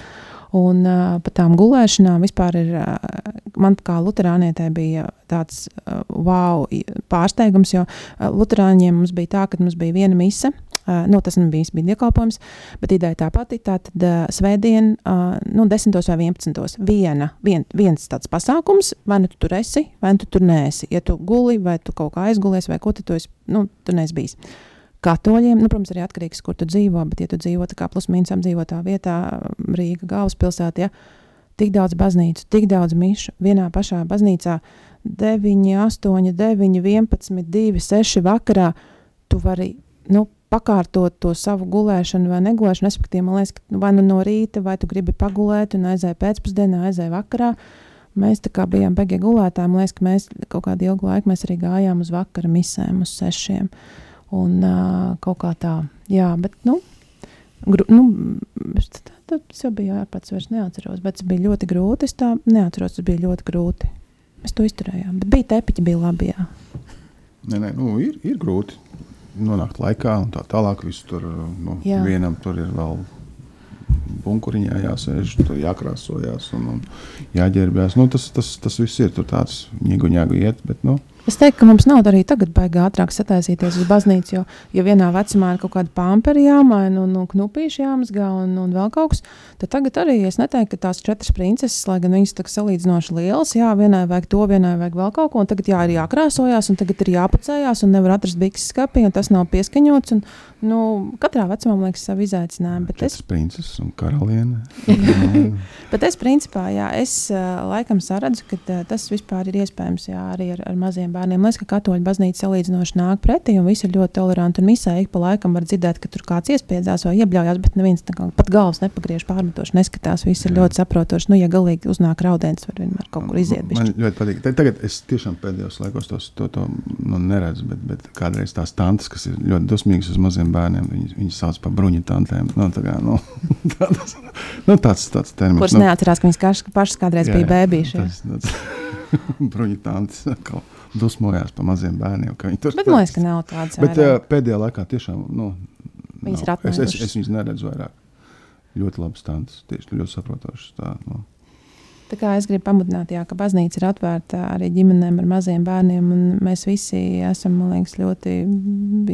Un uh, par tām gulēšanām vispār ir, uh, man kā luterānietē bija tāds uh, wow pārsteigums, jo uh, luterāņiem mums bija tā, ka mums bija viena mise, uh, nu, tas nebija bija dievkalpojums, bet ideja tā pati, tātad uh, svētdien, uh, nu, 10. vai 11. viena, vien, viens tāds pasākums, vai nu tu tur esi, vai nu tu tur neesi. Ja tu guli, vai tu kaut kā aizgulies, vai ko tu, esi, nu, tu neesi bijis. Uh, katoļiem. Nu, protams, arī atkarīgs kur tu dzīvo, bet, ja tu dzīvo tā kā plus-mínus apdzīvotā vietā, Rīga galvaspilsētā, ja, tik daudz baznīcu, tik daudz mišu vienā pašā baznīcā, 9, 8, 9, 11, 2, 6 vakarā, tu vari nu, pakārtot to savu gulēšanu vai negulēšanu. Respektīvi, man liekas, vai nu no rīta, vai tu gribi pagulēt un aizēji pēcpusdienā, aizēji vakarā. Mēs tā kā bijām beigās gulētāji, man liekas, ka mēs kaut kādu ilgu laiku arī gājām uz vakara misēm, uz sešiem. Uh, Un uh, kaut kā tā, jā, bet, nu, gru, nu tas jau bija ārpats, vairs neatceros, bet tas bija ļoti grūti. Es tā neatceros, tas bija ļoti grūti. Mēs to izturējām, bet bija tepiķi, bija labi, jā. Nē, nē, nu, ir, ir grūti nonākt laikā un tā tālāk. Tur, nu, jā. vienam tur ir vēl bunkuriņā jāsēž, tur jākrāsojas un, un jāģērbjas. Nu, tas, tas, tas viss ir tur tāds ņēgu ņēgu iet, bet, nu, Es teiktu, ka mums nav arī tagad baigi ātrāk sataisīties uz baznīcu, jo, ja vienā vecumā ir kaut kāda pamperi jāmaina un, un knupīši jāmazgā un, un vēl kaut kas, tad tagad arī es neteiktu, ka tās četras princeses, lai gan viņas tā salīdzinoši lielas, jā, vienai vajag to, vienai vajag vēl kaut ko, un tagad jā, ir jākrāsojās, un tagad ir jāpacējās, un nevar atrast bikses skapī, un tas nav pieskaņots, un nu, katrā vecumā, man liekas, savu izaicinājumu. Četras es, princeses un karaliene. <laughs> bet es principā, jā, es uh, laikam saredzu, ka uh, tas vispār ir iespējams, jā, arī ar, ar maziem bērniem. Liekas, ka katoļu baznīca salīdzinoši nāk pretī, un visi ir ļoti toleranti. Un misē ik pa laikam var dzirdēt, ka tur kāds iespiedzās vai iebļaujās, bet neviens kā pat galvas nepagriež pārmetoši, neskatās. Visi ir Jā. ļoti saprotoši. Nu, ja galīgi uznāk raudens, var vienmēr kaut kur iziet. Man bišķi. ļoti patīk. Tagad es tiešām pēdējos laikos tos, to, to nu, neredzu, bet, bet kādreiz tās tantes, kas ir ļoti dusmīgas uz maziem bērniem, viņas, viņas sauc par bruņu tantēm. Nu, tā kā, nu, <laughs> tāds, nu, tāds, tāds termins. Kuras nu, neatcerās, ka viņas pašas kādreiz jā, bija bērniši. tas- tas- Bruņu tantes dusmojās par maziem bērniem. tur Bet man liekas, ka nav tādas. Bet uh, pēdējā laikā tiešām nu, Viņas ir nav. es, es, es viņas neredzu vairāk. Ļoti labi stāsts, tieši ļoti saprotošs. Tā, nu. Tā kā es gribu pamudināt, jā, ka baznīca ir atvērta arī ģimenēm ar maziem bērniem. Mēs visi esam liekas, ļoti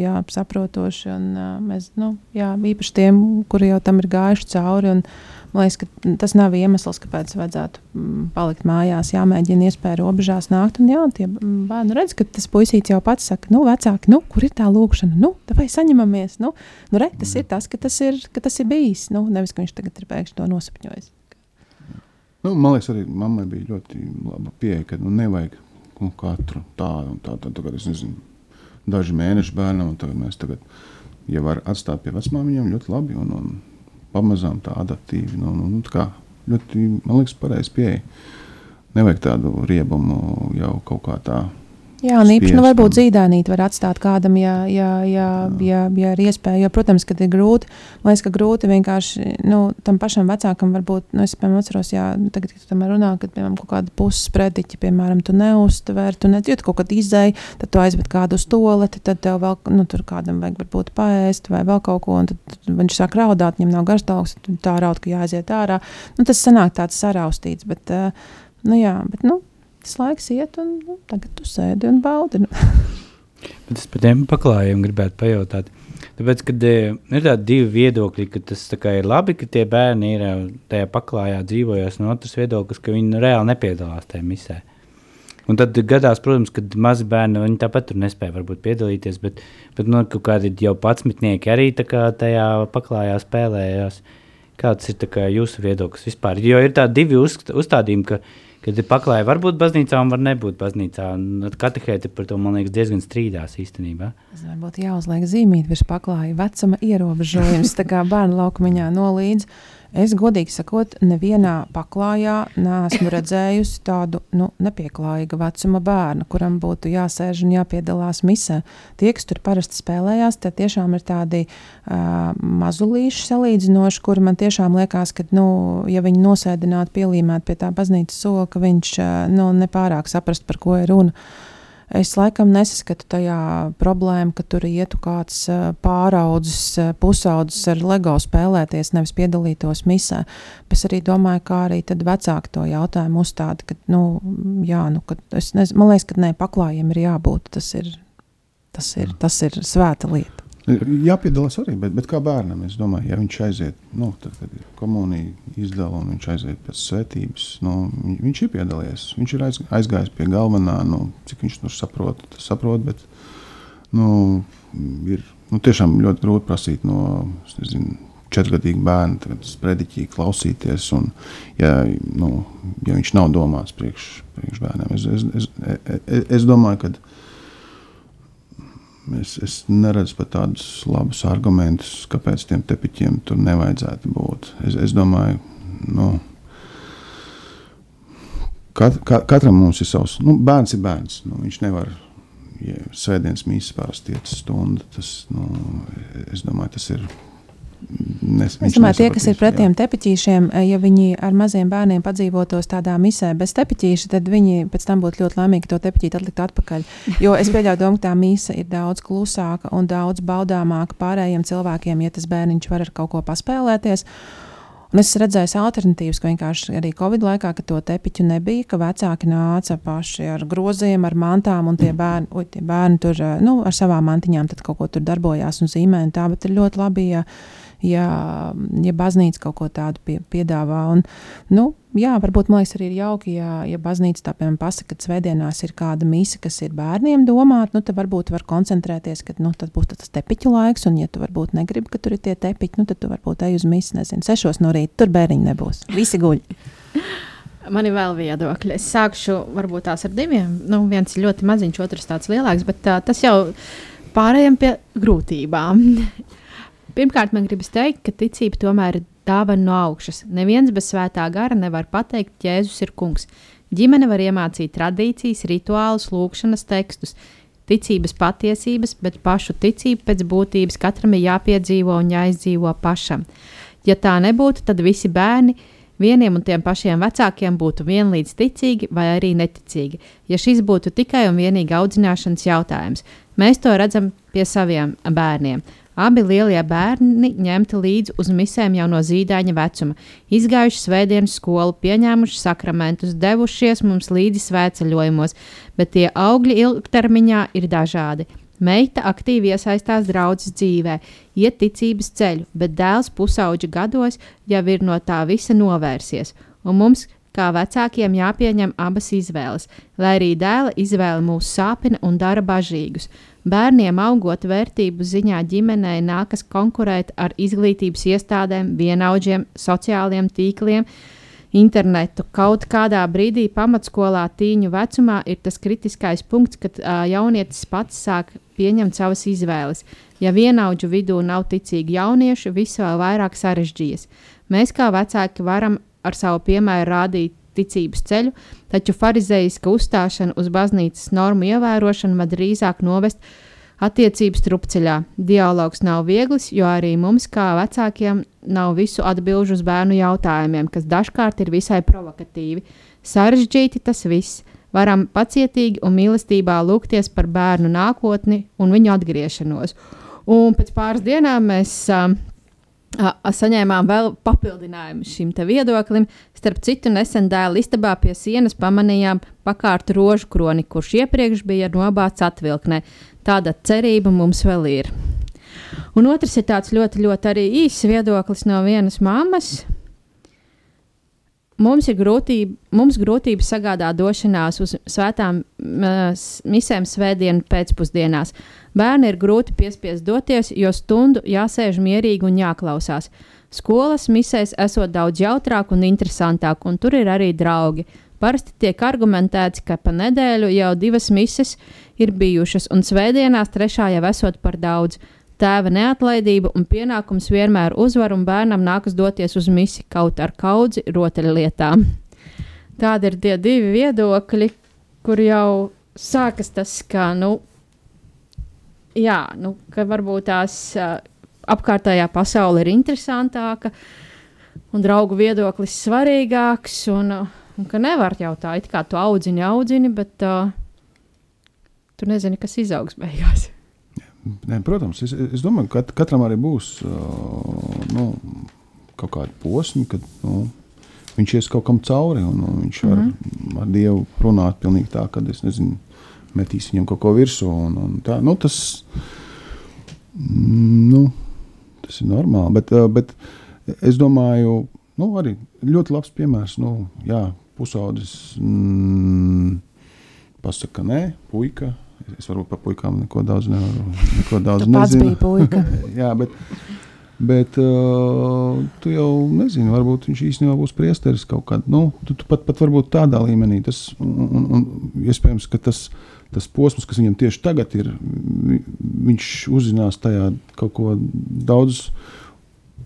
jā, saprotoši. Un, uh, mēs, nu, jā, īpaši tiem, kuri jau tam ir gājuši cauri. Un, man liekas, ka tas nav iemesls, kāpēc vajadzētu mm, palikt mājās. Jāmēģina iespēja robežās nākt. Un, jā, tie mm, bērni redz, ka tas puisīts jau pats saka, nu, vecāki, nu, kur ir tā lūkšana? Nu, vai saņemamies? Nu, nu, re, tas ir tas, ka tas ir, ka tas ir bijis. Nu, nevis, ka viņš tagad ir pēkšņi to nosapņojis. Nu, man liekas, arī mammai bija ļoti laba pieeja, ka nu, nevajag nu, katru tādu un tādu. Tā, tagad es nezinu, daži mēneši bērnam, un tagad mēs tagad, ja var atstāt pie vecmāmiņām, ļoti labi un, un pamazām tā adaptīvi. Nu, nu, nu, tā kā ļoti, man liekas, pareizi pieeja. Nevajag tādu riebumu jau kaut kā tā. Jā, un īpaši, nu, varbūt zīdainīt var atstāt kādam, ja, ja, ja, ja, ja ir iespēja. Jo, protams, kad ir grūti, man liekas, ka grūti vienkārši nu, tam pašam vecākam varbūt, nu, es, piemēram, atceros, jā, tagad, kad tu tam runā, kad, piemēram, kaut kāda puses prediķi, piemēram, tu neuztver, tu nejūti kaut kad izēju, tad tu aizved kādu uz toleti, tad tev vēl, nu, tur kādam vajag varbūt paēst vai vēl kaut ko, un tad viņš sāk raudāt, viņam nav garstāvoklis, tad tā raud, ka jāaiziet ārā. Nu, tas sanāk tāds saraustīts, bet, uh, nu, jā, bet, nu, tas laiks iet, un nu, tagad tu sēdi un baudi. Nu. <laughs> Bet es par tiem paklājiem gribētu pajautāt. Tāpēc, kad eh, ir tādi divi viedokļi, ka tas ir labi, ka tie bērni ir eh, tajā paklājā dzīvojas, no otras viedokļas, ka viņi reāli nepiedalās tajā misē. Un tad gadās, protams, ka mazi bērni viņi tāpat tur nespēja varbūt piedalīties, bet, bet nu, kaut kādi jau patsmitnieki arī tajā paklājā spēlējās. Kāds ir kā jūsu viedoklis vispār? Jo ir tādi divi uzst- uzstādījumi, ka, kad ir paklāja, var būt baznīcā un var nebūt baznīcā. Katehēti par to, man liekas, diezgan strīdās īstenībā. Tas varbūt jāuzliek zīmīt virs paklāja vecuma ierobežojums, tā kā bērnu laukumiņā nolīdz. Es godīgi sakot, nevienā paklājā neesmu redzējusi tādu nu, nepieklājīgu vecuma bērnu, kuram būtu jāsēž un jāpiedalās misē. Tie, kas tur parasti spēlējās, tie tiešām ir tādi uh, mazulīši salīdzinoši, kuri man tiešām liekas, ka, nu, ja viņi nosēdinātu, pielīmētu pie tā baznīcas sola, ka viņš uh, nu, nepārāk saprast, par ko ir runa. Es laikam nesaskatu tajā problēmu, ka tur ietu kāds pāraudzis, pusaudzis ar LEGO spēlēties, nevis piedalītos misē. Es arī domāju, kā arī vecāki to jautājumu uzstāda, ka, nu, jā, nu, ka es nez, man liekas, ka nē, paklājiem ir jābūt. Tas ir, tas ir, tas ir svēta lieta. Jāpiedalās arī, bet, bet kā bērnam, es domāju, ja viņš aiziet, nu, tad, kad ir komunija un viņš aiziet pēc svētības, nu, viņ- viņš ir piedalījies. Viņš ir aiz, aizgājis pie galvenā, nu, cik viņš tur saprot, tas saprot, bet, nu, ir nu, tiešām ļoti grūti prasīt no, nezinu, četrgadīga bērna, tagad sprediķī klausīties, un, ja, nu, ja viņš nav domāts priekš, priekš bērniem. Es, es, es, es, es domāju, ka Es, es neredzu pat tādus labus argumentus, kāpēc tiem tepiķiem tur nevajadzētu būt. Es, es domāju, nu, kat, ka, katram mums ir savs. Nu, bērns ir bērns. Nu, viņš nevar. Ja sēdienas mīsīs tiecas stundu. Tas, nu, es domāju, tas ir. Nes, Es domāju, tie, kas ir pret tiem tepiķīšiem, eh, ja viņi ar maziem bērniem padzīvotos tādā misē bez tepiķīša, tad viņi pēc tam būtu ļoti laimīgi to tepiķīti atlikt atpakaļ. <laughs> Jo es pieļauju, domu, ka tā mise ir daudz klusāka un daudz baudāmāka pārējiem cilvēkiem, ja tas bērniņš var ar kaut ko paspēlēties. Un es redzēju alternatīvas, ka vienkārši arī Covid laikā, kad to tepiņu nebija, ka vecāki nāca paši ar groziem, ar mantām, un tie bērni, uj, tie bērni tur nu, ar savām mantiņām kaut ko tur darbojās un zīmē. Un tā, bet ir ļoti labi, ja, ja, ja baznīca kaut ko tādu pie, piedāvā. Un, nu, jā, varbūt man liekas, arī ir jauki, ja, ja baznīca tā piemēram pasaka, ka svētdienās ir kāda mise, kas ir bērniem domāta, nu, tad varbūt var koncentrēties, ka nu, tas būs tas tepiņu laiks, un ja tu varbūt negribi, ka tur ir tie tepiņi, nu, tad tu varbūt ej uz misi, nezinu, sešos no rīta, tur bērniņi nebūs, visi guļ. <laughs> Man ir vēl viedokļi. Es sākšu varbūt tās ar diviem. Nu, viens ir ļoti maziņš, otrs tāds lielāks, bet tā, tas jau pārējiem pie grūtībām. <laughs> Pirmkārt, man gribas teikt, ka ticība tomēr ir dāvana no augšas. Neviens bez svētā gara nevar pateikt, ka Jēzus ir kungs. Ģimene var iemācīt tradīcijas, rituālus, lūkšanas tekstus, ticības patiesības, bet pašu ticību pēc būtības katram ir jāpiedzīvo un jāizdzīvo pašam. Ja tā nebūtu, tad visi bērni vieniem un tiem pašiem vecākiem būtu vienlīdz ticīgi vai arī neticīgi, ja šis būtu tikai un vienīgi audzināšanas jautājums. Mēs to redzam pie saviem bērniem. Abi lielie bērni ņemti līdzi uz misēm jau no zīdaiņa vecuma, izgājuši svētdienas skolu, pieņēmuši sakramentus, devušies mums līdzi svētceļojumos, bet tie augļi ilgtermiņā ir dažādi. Meita aktīvi iesaistās draudzes dzīvē, iet ticības ceļu, bet dēls pusauģa gados jau ir no tā visa novērsies, un mums, kā vecākiem, jāpieņem abas izvēles, lai arī dēla izvēle mūs sāpina un dara bažīgus. Bērniem augot vērtību ziņā ģimenei nākas konkurēt ar izglītības iestādēm, vienaudžiem, sociāliem tīkliem, internetu. Kaut kādā brīdī pamatskolā tīņu vecumā ir tas kritiskais punkts, kad uh, jaunietis pats sāk pieņemt savas izvēles. Ja vienaudžu vidū nav ticīgi jaunieši, viss vēl vairāk sarežģījas. Mēs kā vecāki varam ar savu piemēru rādīt ticības ceļu, taču farizeiska uzstāšana uz baznīcas normu ievērošanu man drīzāk novest attiecības trupceļā. Dialogs nav viegls, jo arī mums, kā vecākiem, nav visu atbilžu uz bērnu jautājumiem, kas dažkārt ir visai provokatīvi. Sarežģīti tas viss. Varam pacietīgi un mīlestībā lūgties par bērnu nākotni un viņu atgriešanos. Un pēc pāris dienām mēs uh, saņēmām vēl papildinājumu šim viedoklim. Starp citu, nesen dēla istabā pie sienas pamanījām pakārtu rožu kroni, kurš iepriekš bija nobāts atvilknē. Tāda cerība mums vēl ir. Un otrs ir tāds ļoti, ļoti arī īss viedoklis no vienas mammas. Mums ir grūtība, mums grūtības sagādā došanās uz svētām misēm svētdienu pēcpusdienās. Bērni ir grūti piespiest doties, jo stundu jāsēž mierīgi un jāklausās. Skolas misēs esot daudz jautrāk un interesantāk, un tur ir arī draugi. Parasti tiek argumentēts, ka pa nedēļu jau divas mises ir bijušas, un svētdienās trešā jau esot par daudz. Tēva neatlaidība un pienākums vienmēr uzvar, un bērnam nākas doties uz misi kaut ar kaudzi rotaļlietām. Tādi ir tie divi viedokļi, kur jau sākas tas, ka, nu, jā, nu, ka varbūt tās uh, apkārtējā pasaule ir interesantāka, un draugu viedoklis svarīgāks, un, uh, un ka nevar jau tā, it kā tu audzini, audzini, bet uh, tu nezini, kas izaugs beigās. Nē, protams, es, es domāju, ka katram arī būs nu, kaut kāda posma, kad nu, viņš ies kaut kam cauri un, un viņš var mm -hmm. ar Dievu runāt pilnīgi tā, ka es nezinu, metīs viņam kaut ko virsū. Un, un tā, nu, tas, nu, tas ir normāli, bet, bet es domāju, nu, arī ļoti labs piemērs. Nu, jā, pusaudzis mm, pasaka, nē, puika Es varbūt par puikām neko daudz nevaru. Neko daudz tu pats biji puika. <laughs> Jā, bet, bet uh, tu jau nezini, varbūt viņš īstenībā būs priesteris kaut kādā. Nu, tu, tu pat, pat varbūt tādā līmenī. Tas, un, un, un iespējams, ka tas, tas posms, kas viņam tieši tagad ir, viņš uzzinās tajā kaut ko daudz.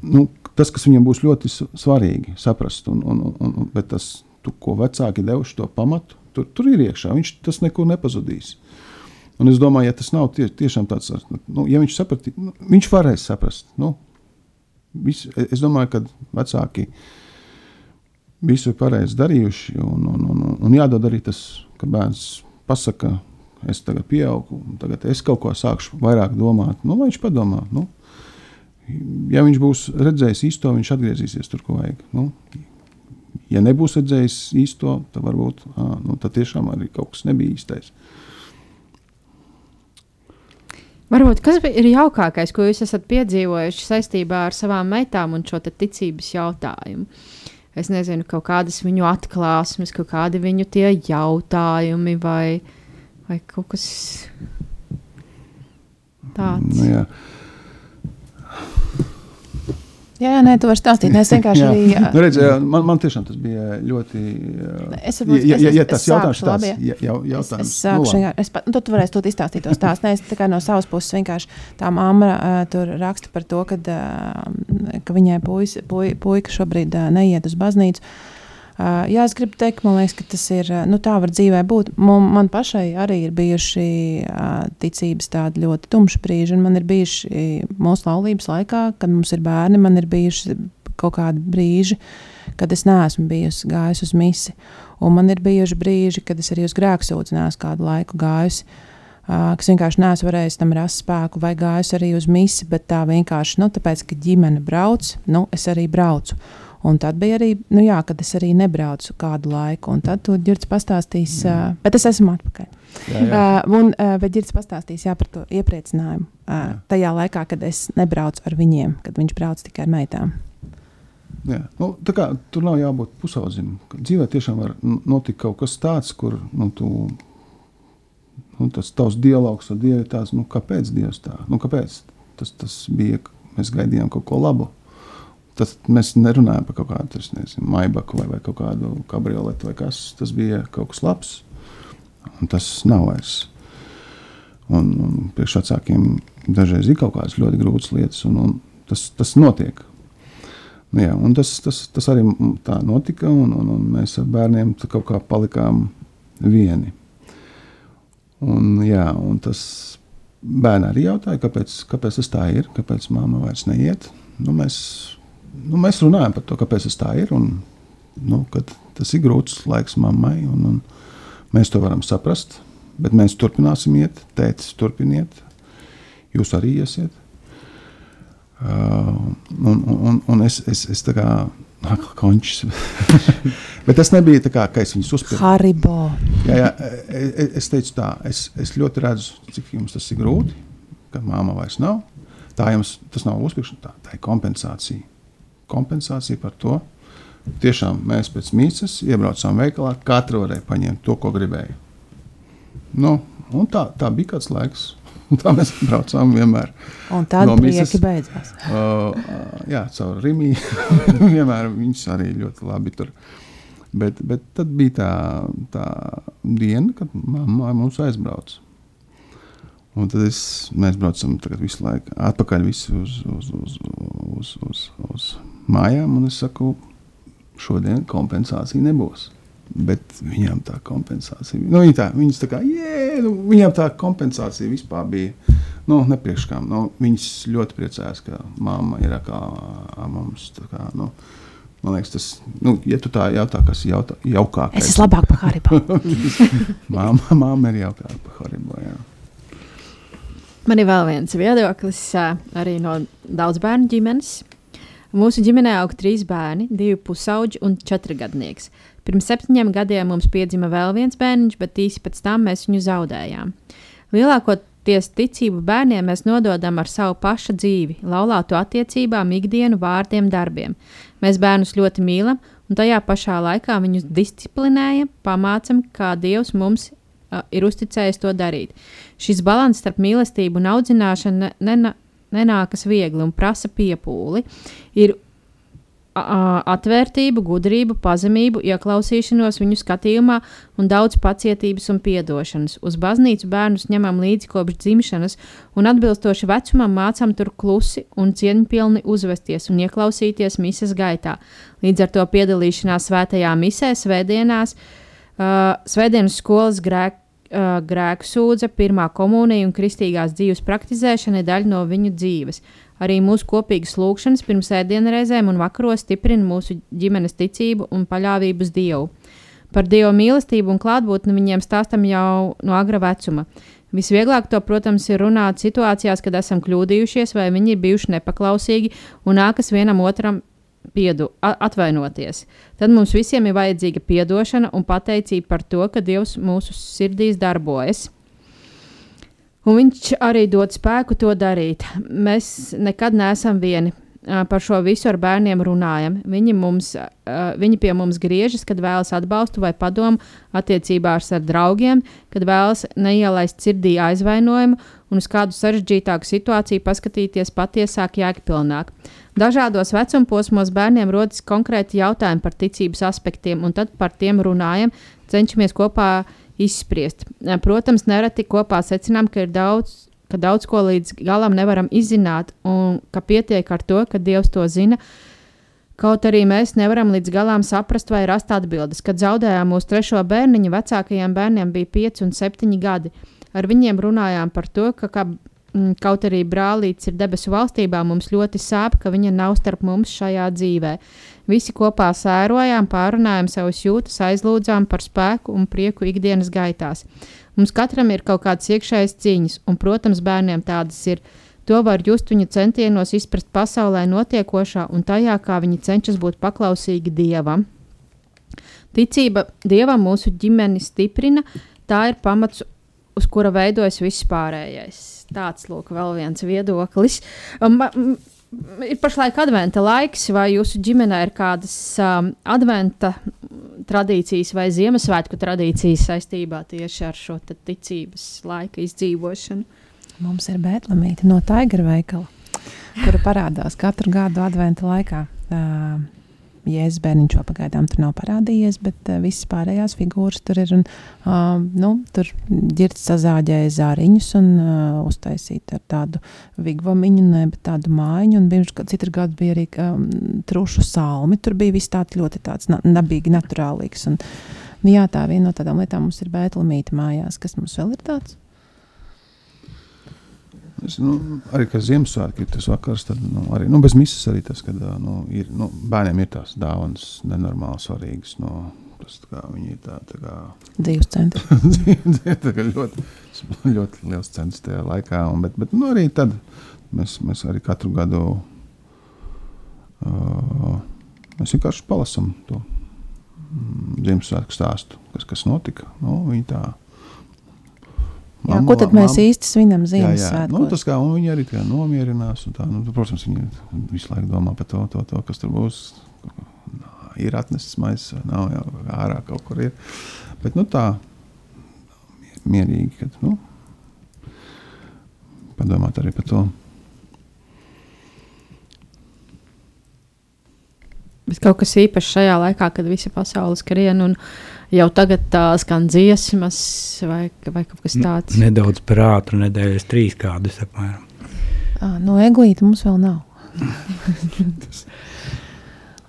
Nu, tas, kas viņam būs ļoti svarīgi saprast, un, un, un, bet tas, tu, ko vecāki devuši to pamatu, tur, tur ir iekšā. Viņš tas nekur nepazudīs. Un es domāju, ja tas nav tie, tiešām tāds, nu, ja viņš saprat, nu, viņš varēs saprast. Nu, vis, es domāju, ka vecāki visu ir pareizi darījuši. Un, un, un, un jādod arī tas, ka bērns pasakā, es tagad pieaugu, tagad es kaut ko sākšu vairāk domāt. Nu, lai viņš padomā, nu, Ja viņš būs redzējis īsto, viņš atgriezīsies tur, kur vajag. Nu, ja nebūs redzējis īsto, tad varbūt ā, nu, tad tiešām arī kaut kas nebija īstais. Varbūt kas bija- ir jaukākais, ko jūs esat piedzīvojuši saistībā ar savām meitām un šo ticības jautājumu? Es nezinu, kādas viņu atklāsmes, kādi viņu tie jautājumi vai, vai kaut kas tāds. Nu, jā. Jā, jā, nē, tu vari stāstīt. Nē, Es <laughs> vienkārši Jā. arī. Nu, redz, jā, man, man tiešām tas bija ļoti. jā, Es varbūt- ja, ja, es- ja es- tas es jautājums labi, tāds, ja, jau, Es, jautājums, es sākšu, nu, labi. vienkārši- es pat, nu, tad tu varēsi to izstāstīt to stāstu. Nē, es tā kā no savas puses vienkārši tā mamma uh, tur raksta par to, kad, uh, ka viņai puis, puika, puika šobrīd uh, neiet uz baznīcu. Uh, jā, es gribu teikt, man liekas, ka tas ir, uh, nu, tā var dzīvē būt. Man, man pašai arī ir bijuši uh, ticības tādi ļoti tumši brīži, un man ir bijuši mūsu laulības laikā, kad mums ir bērni, man ir bijuši kaut kādi brīži, kad es neesmu bijusi gājusi uz misi. Un man ir bijuši brīži, kad es arī uz grēksūdzi neesmu kādu laiku gājusi. Uh, kas vienkārši neesmu varējis tam rast spēku, vai gājusi arī uz misi, bet tā vienkārši, nu, tāpēc, ka ģimene brauc, nu, es arī braucu. Un tad bija arī, nu, jā, kad es arī nebraucu kādu laiku, un tad ģirds pastāstīs, uh, bet es esmu atpakaļ. Jā, jā. Uh, un, uh, ģirds pastāstīs jā, par to iepriecinājumu uh, tajā laikā, kad es nebraucu ar viņiem, kad viņš brauc tikai ar meitām. Jā. Nu, kā, tur nav jābūt pusaudzim. Dzīvē tiešām var notikt kaut kas tāds, kur nu, tu, nu, tas tavs dialogs ar Dievu ir tāds, nu, kāpēc Dievs tā? Nu, kāpēc? Tas, tas bija, mēs gaidījām kaut ko labu. Tas, mēs nerunājam par kaut kādu nezinu, maibaku vai, vai kaut kādu kabrioletu vai kas. Tas bija kaut kas labs, un tas nav vairs. Un, un priekšvecākiem dažreiz ir kaut kādas ļoti grūtas lietas, un, un tas, tas notiek. Nu, jā, tas, tas, tas arī tā notika, un, un, un mēs ar bērniem kaut kā palikām vieni. Un, jā, un tas bērni arī jautāja, kāpēc, kāpēc tas tā ir, kāpēc mamma vairs neiet. Nu, mēs, nu, mēs runājam par to, kāpēc tas tā ir. Un, nu, tas ir grūts laiks mammai, un, un mēs to varam saprast. Bet mēs turpināsim iet, tētis, turpiniet. Jūs arī iesiet. Uh, un, un, un es, es, es tā kā <laughs> končs. <laughs> Bet tas nebija tā, kā, ka es viņus uzspēju. Haribo. Jā, jā, e- e- es teicu, tā, es, es ļoti redzu, cik jums tas ir grūti, ka māma vairs nav. Tā jums tas nav uzspēkšana, tā, tā ir kompensācija. Kompensācija par to. Tiešām mēs pēc mītnes iebraucām veikalā, katra varēja paņemt to, ko gribēja. Nu, un tā, tā bija kāds laiks. Un <laughs> tā mēs braucām vienmēr. Un tad No prieki beidzās. <laughs> Uh, jā, caur Rīgā. <laughs> vienmēr viņas arī ļoti labi tur. Bet, bet tad bija tā, tā diena, kad mamma mums aizbrauca. Un tad es, mēs braucam visu laiku atpakaļ visi uz, uz, uz, uz, uz, uz mājām. Un es saku, šodien kompensācija nebūs. Bet viņām tā kompensācija nu, viņa tā, viņas tā kā, jē, nu, viņām tā kompensācija vispār bija nu, nepriekškām. Nu, viņas ļoti priecājās, ka mamma ir kā mums. tā Kā, nu, man liekas, tas, nu, ja tu tā jautā, kas ir jautā, jaukākais, Es esmu labāk par Haribo. <laughs> Māma, māma ir jaukāka par Haribo. Jā. Man ir vēl viens viedoklis, arī no daudz bērnu ģimenes. Mūsu ģimenē aug trīs bērni, divi pusauģi un četri gadnieks. Pirms septiņiem gadiem mums piedzima vēl viens bērniņš, bet īsi pēc tam mēs viņu zaudējām. Lielākoties ticību bērniem mēs nododam ar savu pašu dzīvi, laulāto attiecībām, ikdienu, vārdiem, darbiem. Mēs bērnus ļoti mīlam, un tajā pašā laikā viņus disciplinējam, pamācam, kā Dievs mums uh, ir uzticējis to darīt. Šis līdzsvars starp mīlestību un audzināšanu ne, nena, nenākas viegli un prasa piepūli. Ir atvērtību, gudrību, pazemību, ieklausīšanos viņu skatījumā un daudz pacietības un atdošanas. Uz baznīcu bērnus ņemam līdzi kopš dzimšanas, un atbilstoši vecumam mācām tur klusi un cieņpilni uzvesties un ieklausīties mises gaitā. Līdz ar to piedalīšanās svētajā misē, svētdienās, uh, svētdienas skolas grēk, uh, grēku sūdze, pirmā komunija un kristīgās dzīves praktizēšana ir daļa no viņu dzīves. Arī mūsu kopīgas lūkšanas pirms ēdienreizēm un vakaros stiprina mūsu ģimenes ticību un paļāvību uz Dievu. Par Dieva mīlestību un klātbūtni viņiem stāstam jau no agra vecuma. Visvieglāk to, protams, ir runāt situācijās, kad esam kļūdījušies vai viņi ir bijuši nepaklausīgi un nākas vienam otram piedu, atvainoties. Tad mums visiem ir vajadzīga atdošana un pateicība par to, ka Dievs mūsu sirdīs darbojas. Un viņš arī dod spēku to darīt. Mēs nekad neesam vieni par šo visu ar bērniem runājam. Viņi, mums, viņi pie mums griežas, kad vēlas atbalstu vai padomu attiecībās ar draugiem, kad vēlas neielaist sirdī aizvainojumu un uz kādu sarežģītāku situāciju paskatīties patiesāk, jēgpilnāk. Dažādos vecuma posmos bērniem rodas konkrēti jautājumi par ticības aspektiem, un tad par tiem runājam, cenšamies kopā izspriest. Protams, nereti kopā secinām, ka ir daudz ka daudz ko līdz galam nevaram izzināt, un ka pietiek ar to, ka Dievs to zina. Kaut arī mēs nevaram līdz galam saprast vai rast atbildes. Kad zaudējām mūsu trešo bērniņu, vecākajiem bērniem bija 5 un 7 gadi. Ar viņiem runājām par to, ka, ka kaut arī brālītis ir debesu valstībā, mums ļoti sāp, ka viņa nav starp mums šajā dzīvē. Visi kopā sērojām, pārunājām savus jūtas, aizlūdzām par spēku un prieku ikdienas gaitās. Mums katram ir kaut kādas iekšējas cīņas, un, protams, bērniem tādas ir. To var just viņu centienos izprast pasaulē notiekošā un tajā, kā viņi cenšas būt paklausīgi dievam. Ticība dievam mūsu ģimeni stiprina, tā ir pamats, uz kura veidojas viss pārējais. Tāds lūk, vēl viens viedoklis. Um, ir pašlaik adventa laiks, vai jūsu ģimenē ir kādas um, adventa tradīcijas vai Ziemassvētku tradīcijas saistībā tieši ar šo ticības laika izdzīvošanu? Mums ir bētlamīte no Taigra veikala, kura parādās katru gadu adventa laikā. Uh, Jēzus bērniņš vēl pagaidām tur nav parādījies, bet uh, visas pārējās figūras tur ir. Un, uh, nu, tur ģirts sazāģēja zāriņus un uh, uztaisīt ar tādu vigvamiņu, ne, bet tādu mājiņu. Un pirms citur gadu bija arī um, trušu salmi. Tur bija viss tāds ļoti tāds na nabīgi, naturālīgs. Un, nu, jā, tā viena no tādām lietām mums ir bētlamīte mājās. Kas mums vēl ir tāds? Es, nu, arī kā Ziemassvētku ir tas vakars, tad nu, arī nu, bez misijas arī tas, ka nu, ir, nu, bērniem ir tās dāvanas nenormāli svarīgas. Nu, tas, kā, viņi ir tā, tā kā <laughs> dzīves centri. <laughs> ļoti, ļoti liels centrs tajā laikā. Un, bet, bet nu, arī tad mēs, mēs arī katru gadu uh, vienkārši palasam to mm, Ziemassvētku stāstu, kas, kas notika. Nu, viņi tā Jā, mamma, ko tad mēs mamma, īsti svinam Ziemassvētkos? Nu, tas kā viņi arī nomierinās. Tā, nu, protams, viņi visu laiku domā par to, to, to kas tur būs. Ir atnesis maisa, nav jau ārā kaut kur ir. Bet nu, tā mierīgi, kad nu, padomāt arī par to. Bet kaut kas īpašs šajā laikā, kad visa pasaule skrien un jau tagad tā skan dziesmas vai, vai kaut kas tāds. Nedaudz par ātru nedēļas trīs kādus apmēram. No eglīta mums vēl nav. <laughs>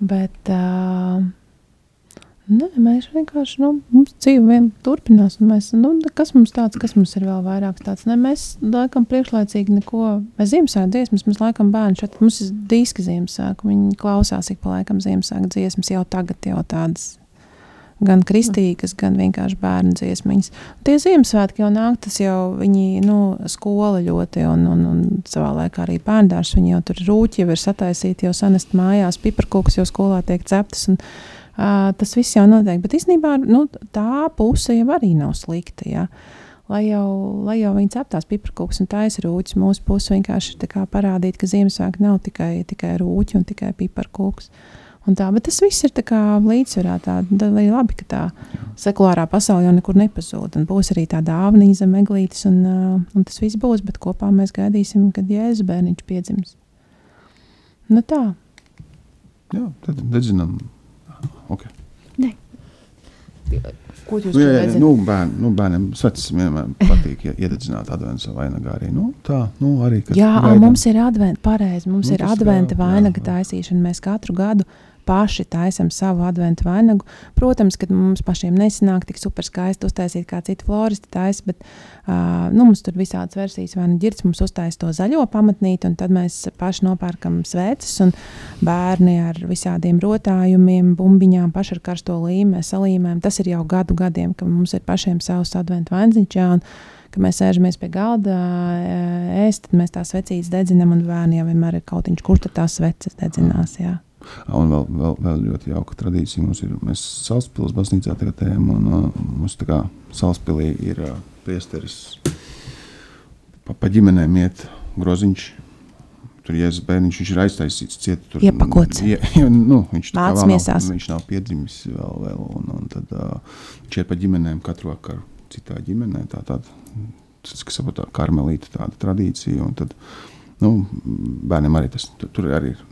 Bet uh, ne, mēs vienkārši, nu, mums dzīve vien turpinās. Mēs, nu, kas mums tāds, kas mums ir vēl vairāk tāds? Ne, mēs laikam priekšlaicīgi neko, mēs Ziemassvētku dziesmas, mēs laikam bērni šeit, mums ir diski Ziemassvētku, viņi klausās ik pa laikam Ziemassvētku dziesmas jau tagad jau tādas gan kristīgas, gan vienkārši bērnu dziesmiņas. Tie Ziemassvētki jau nāk, tas jau viņi, nu, skola ļoti, un, un, un savā laikā arī bērndārs, viņi jau tur rūķi jau ir sataisīti, jau sanest mājās, piparkūks jau skolā tiek ceptas, un uh, tas viss jau notiek, bet īstenībā, nu, tā puse jau arī nav slikta, ja. Lai jau, lai jau viņi ceptās piparkūks un taisa rūķis, mūsu puse vienkārši ir parādīt, ka Ziemassvētki nav tikai, tikai rūķi un tikai piparkūks. Uh, Tā, bet tas viss ir līdzsvarā. Tā ir labi, ka tā sekulārā pasaule jau nekur nepazūd. Un būs arī tā dāvana zem eglītes, un, uh, un tas viss būs. Bet kopā mēs gaidīsim, kad Jēzus bērniņš piedzims. Nu tā. Jā, tad nedzinām. Okay. Ne. Ko jūs nu, jā, jā, nu, bērn, nu, bērniem svecas vienmēr patīk ja, iededzināt adventu vainagā arī. Nu, tā, nu, arī jā, gaidam. mums ir adventa, pareizi, mums nu, ir adventa vainaga taisīšana. Mēs katru gadu paši taisam savu adventu vainagu. Protams, ka mums pašiem nesanāk tik super skaisti uztaisīt kā citu floristi taisa, bet uh, nu, mums tur visādas versijas, vai nu ģirds mums uztaisa to zaļo pamatnīti, un tad mēs paši nopērkam sveces, un bērni ar visādiem rotājumiem, bumbiņām, paši ar karsto līmē, salīmēm. Tas ir jau gadu gadiem, ka mums ir pašiem savs adventu vainziņš kad mēs sēžamies pie galda, ēst, tad mēs tās vecītas dedzinām, un bērniem vienmēr ir kaut kas, kur tās sveces dedzinās. Jā. Un vēl, vēl, vēl ļoti jauka tradīcija mums ir. Mēs Salaspils baznīcā tagad ejam, un uh, mums tā kā Salaspilī ir uh, priesteris pa, pa ģimenēm iet groziņš. Tur Jēzus bērniņš viņš ir aiztaisīts ciet. Tur, Iepakots. Ja, ja, nu, viņš, tā kā vēl nav, viņš nav piedzimis vēl, vēl un, un tad uh, viņš iet pa ģimenēm katru vakaru citā ģimenē. Tā tāda, kas saprot, tā karmelīta tāda tradīcija. Un tad, nu, bērniem arī tas, tur, tur arī ir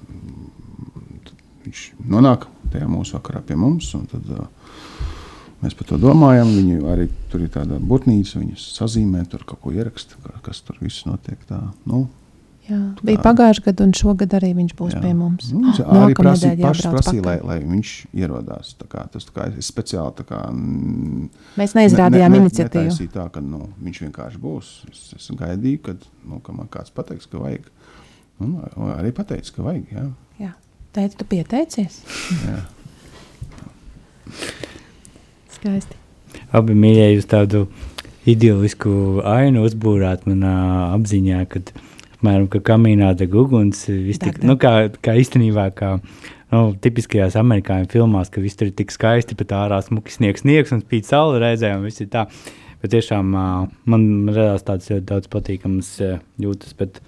viņš nonāk tajā mūsu vakarā pie mums. Tad, uh, mēs par to domājam. Viņi arī tur ir tāda burtnīca, viņas sazīmē, tur kaut ko ieraksta, ka- kas tur viss notiek. Tā, nu, Jā, bija pagājušā gada, un šogad arī viņš būs jā. pie mums. Nu, viņš Oh, arī prasīja, prasīja, lai, lai viņš ierodās. Tā kā, tas tā kā es speciāli tā kā, mm, Mēs neizrādījām ne, ne, iniciatīvu. netaisīju Tā, ka nu, viņš vienkārši būs. Es, es gaidīju, kad nu, ka man kāds pateiks, ka vajag. Un, arī pateica, ka vajag. Jā. Jā. Teicu, tu pieteicies. Jā. Skaisti. Abi mīļie, jūs tādu idyllisku ainu uzbūrāt manā apziņā, kad apmēram kā kamīnā deg uguns. viss Tik, nu, kā, kā īstenībā, kā nu, tipiskajās amerikāņu filmās, ka viss tur ir tik skaisti, bet ārā smuki sniegs, sniegs un spīd saule reizē, un viss ir tā. Bet tiešām ā, man radās tāds ļoti daudz patīkams jūtas, bet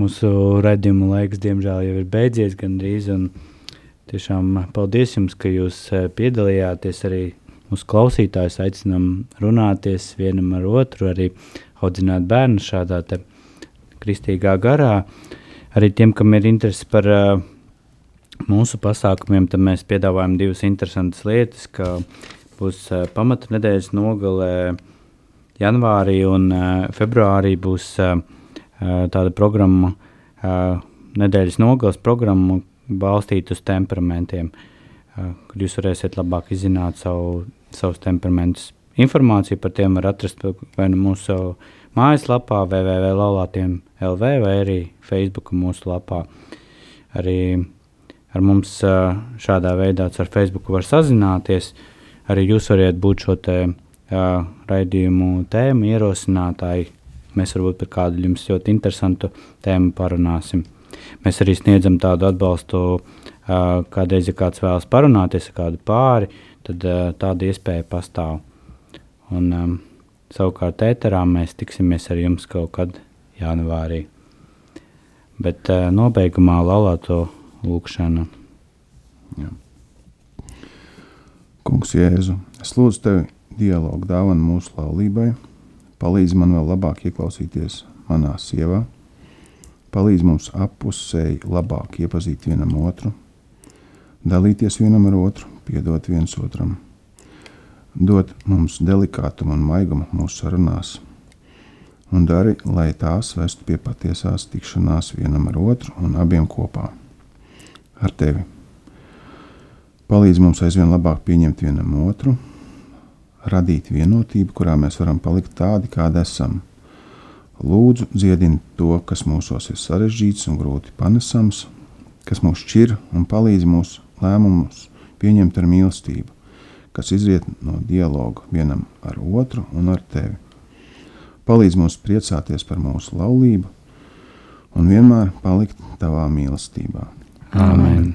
mūsu redzējumu laiks, diemžēl, jau ir beidzies gandrīz. Tiešām paldies jums, ka jūs ā, piedalījāties arī mūsu klausītājus. Aicinām runāties vienam ar otru, arī audzināt bērnu šādā kristīgā garā. Arī tiem, kam ir interesi par ā, mūsu pasākumiem, tad mēs piedāvājam divas interesantas lietas, ka būs uh, pamata nedēļas nogalē janvārī un uh, februārī būs uh, uh, tāda programma, uh, nedēļas nogales programma balstīta uz temperamentiem, uh, kur jūs varēsiet labāk izzināt savu, savus temperamentus. Informāciju par tiem var atrast vai nu mūsu mājaslapā www.laulātiem.lv vai arī Facebook mūsu lapā. Arī ar mums šādā veidā ar Facebook var sazināties. Arī jūs varat būt šo te, ā, raidījumu tēmu ierosinātāji. Mēs varbūt par kādu jums ļoti interesantu tēmu parunāsim. Mēs arī sniedzam tādu atbalstu, kādreiz, ja kāds vēlas parunāties ar kādu pāri, tad tāda iespēja pastāv. Un, um, savukārt, ēterā mēs tiksimies ar jums kaut kad janvārī. Bet uh, nobeigumā laulāto lūkšana. Kungs, Jēzu, es lūdzu tevi dialogu dāvanu mūsu laulībai, palīdzi man vēl labāk ieklausīties manā sievā, palīdzi mums appusēji labāk iepazīt vienam otru, dalīties vienam ar otru, piedot viens otram, dot mums delikātumu un maigumu mūsu sarunās, un dari, lai tās vestu pie patiesās tikšanās vienam ar otru un abiem kopā. Ar tevi! Palīdz mums aizvien labāk pieņemt vienam otru, radīt vienotību, kurā mēs varam palikt tādi, kādi esam. Lūdzu, dziedini to, kas mūsos ir sarežģīts un grūti panesams, kas mūs šķir un palīdz mūsu lēmumus pieņemt ar mīlestību, kas izriet no dialoga vienam ar otru un ar tevi. Palīdz mums priecāties par mūsu laulību un vienmēr palikt tavā mīlestībā. Amen.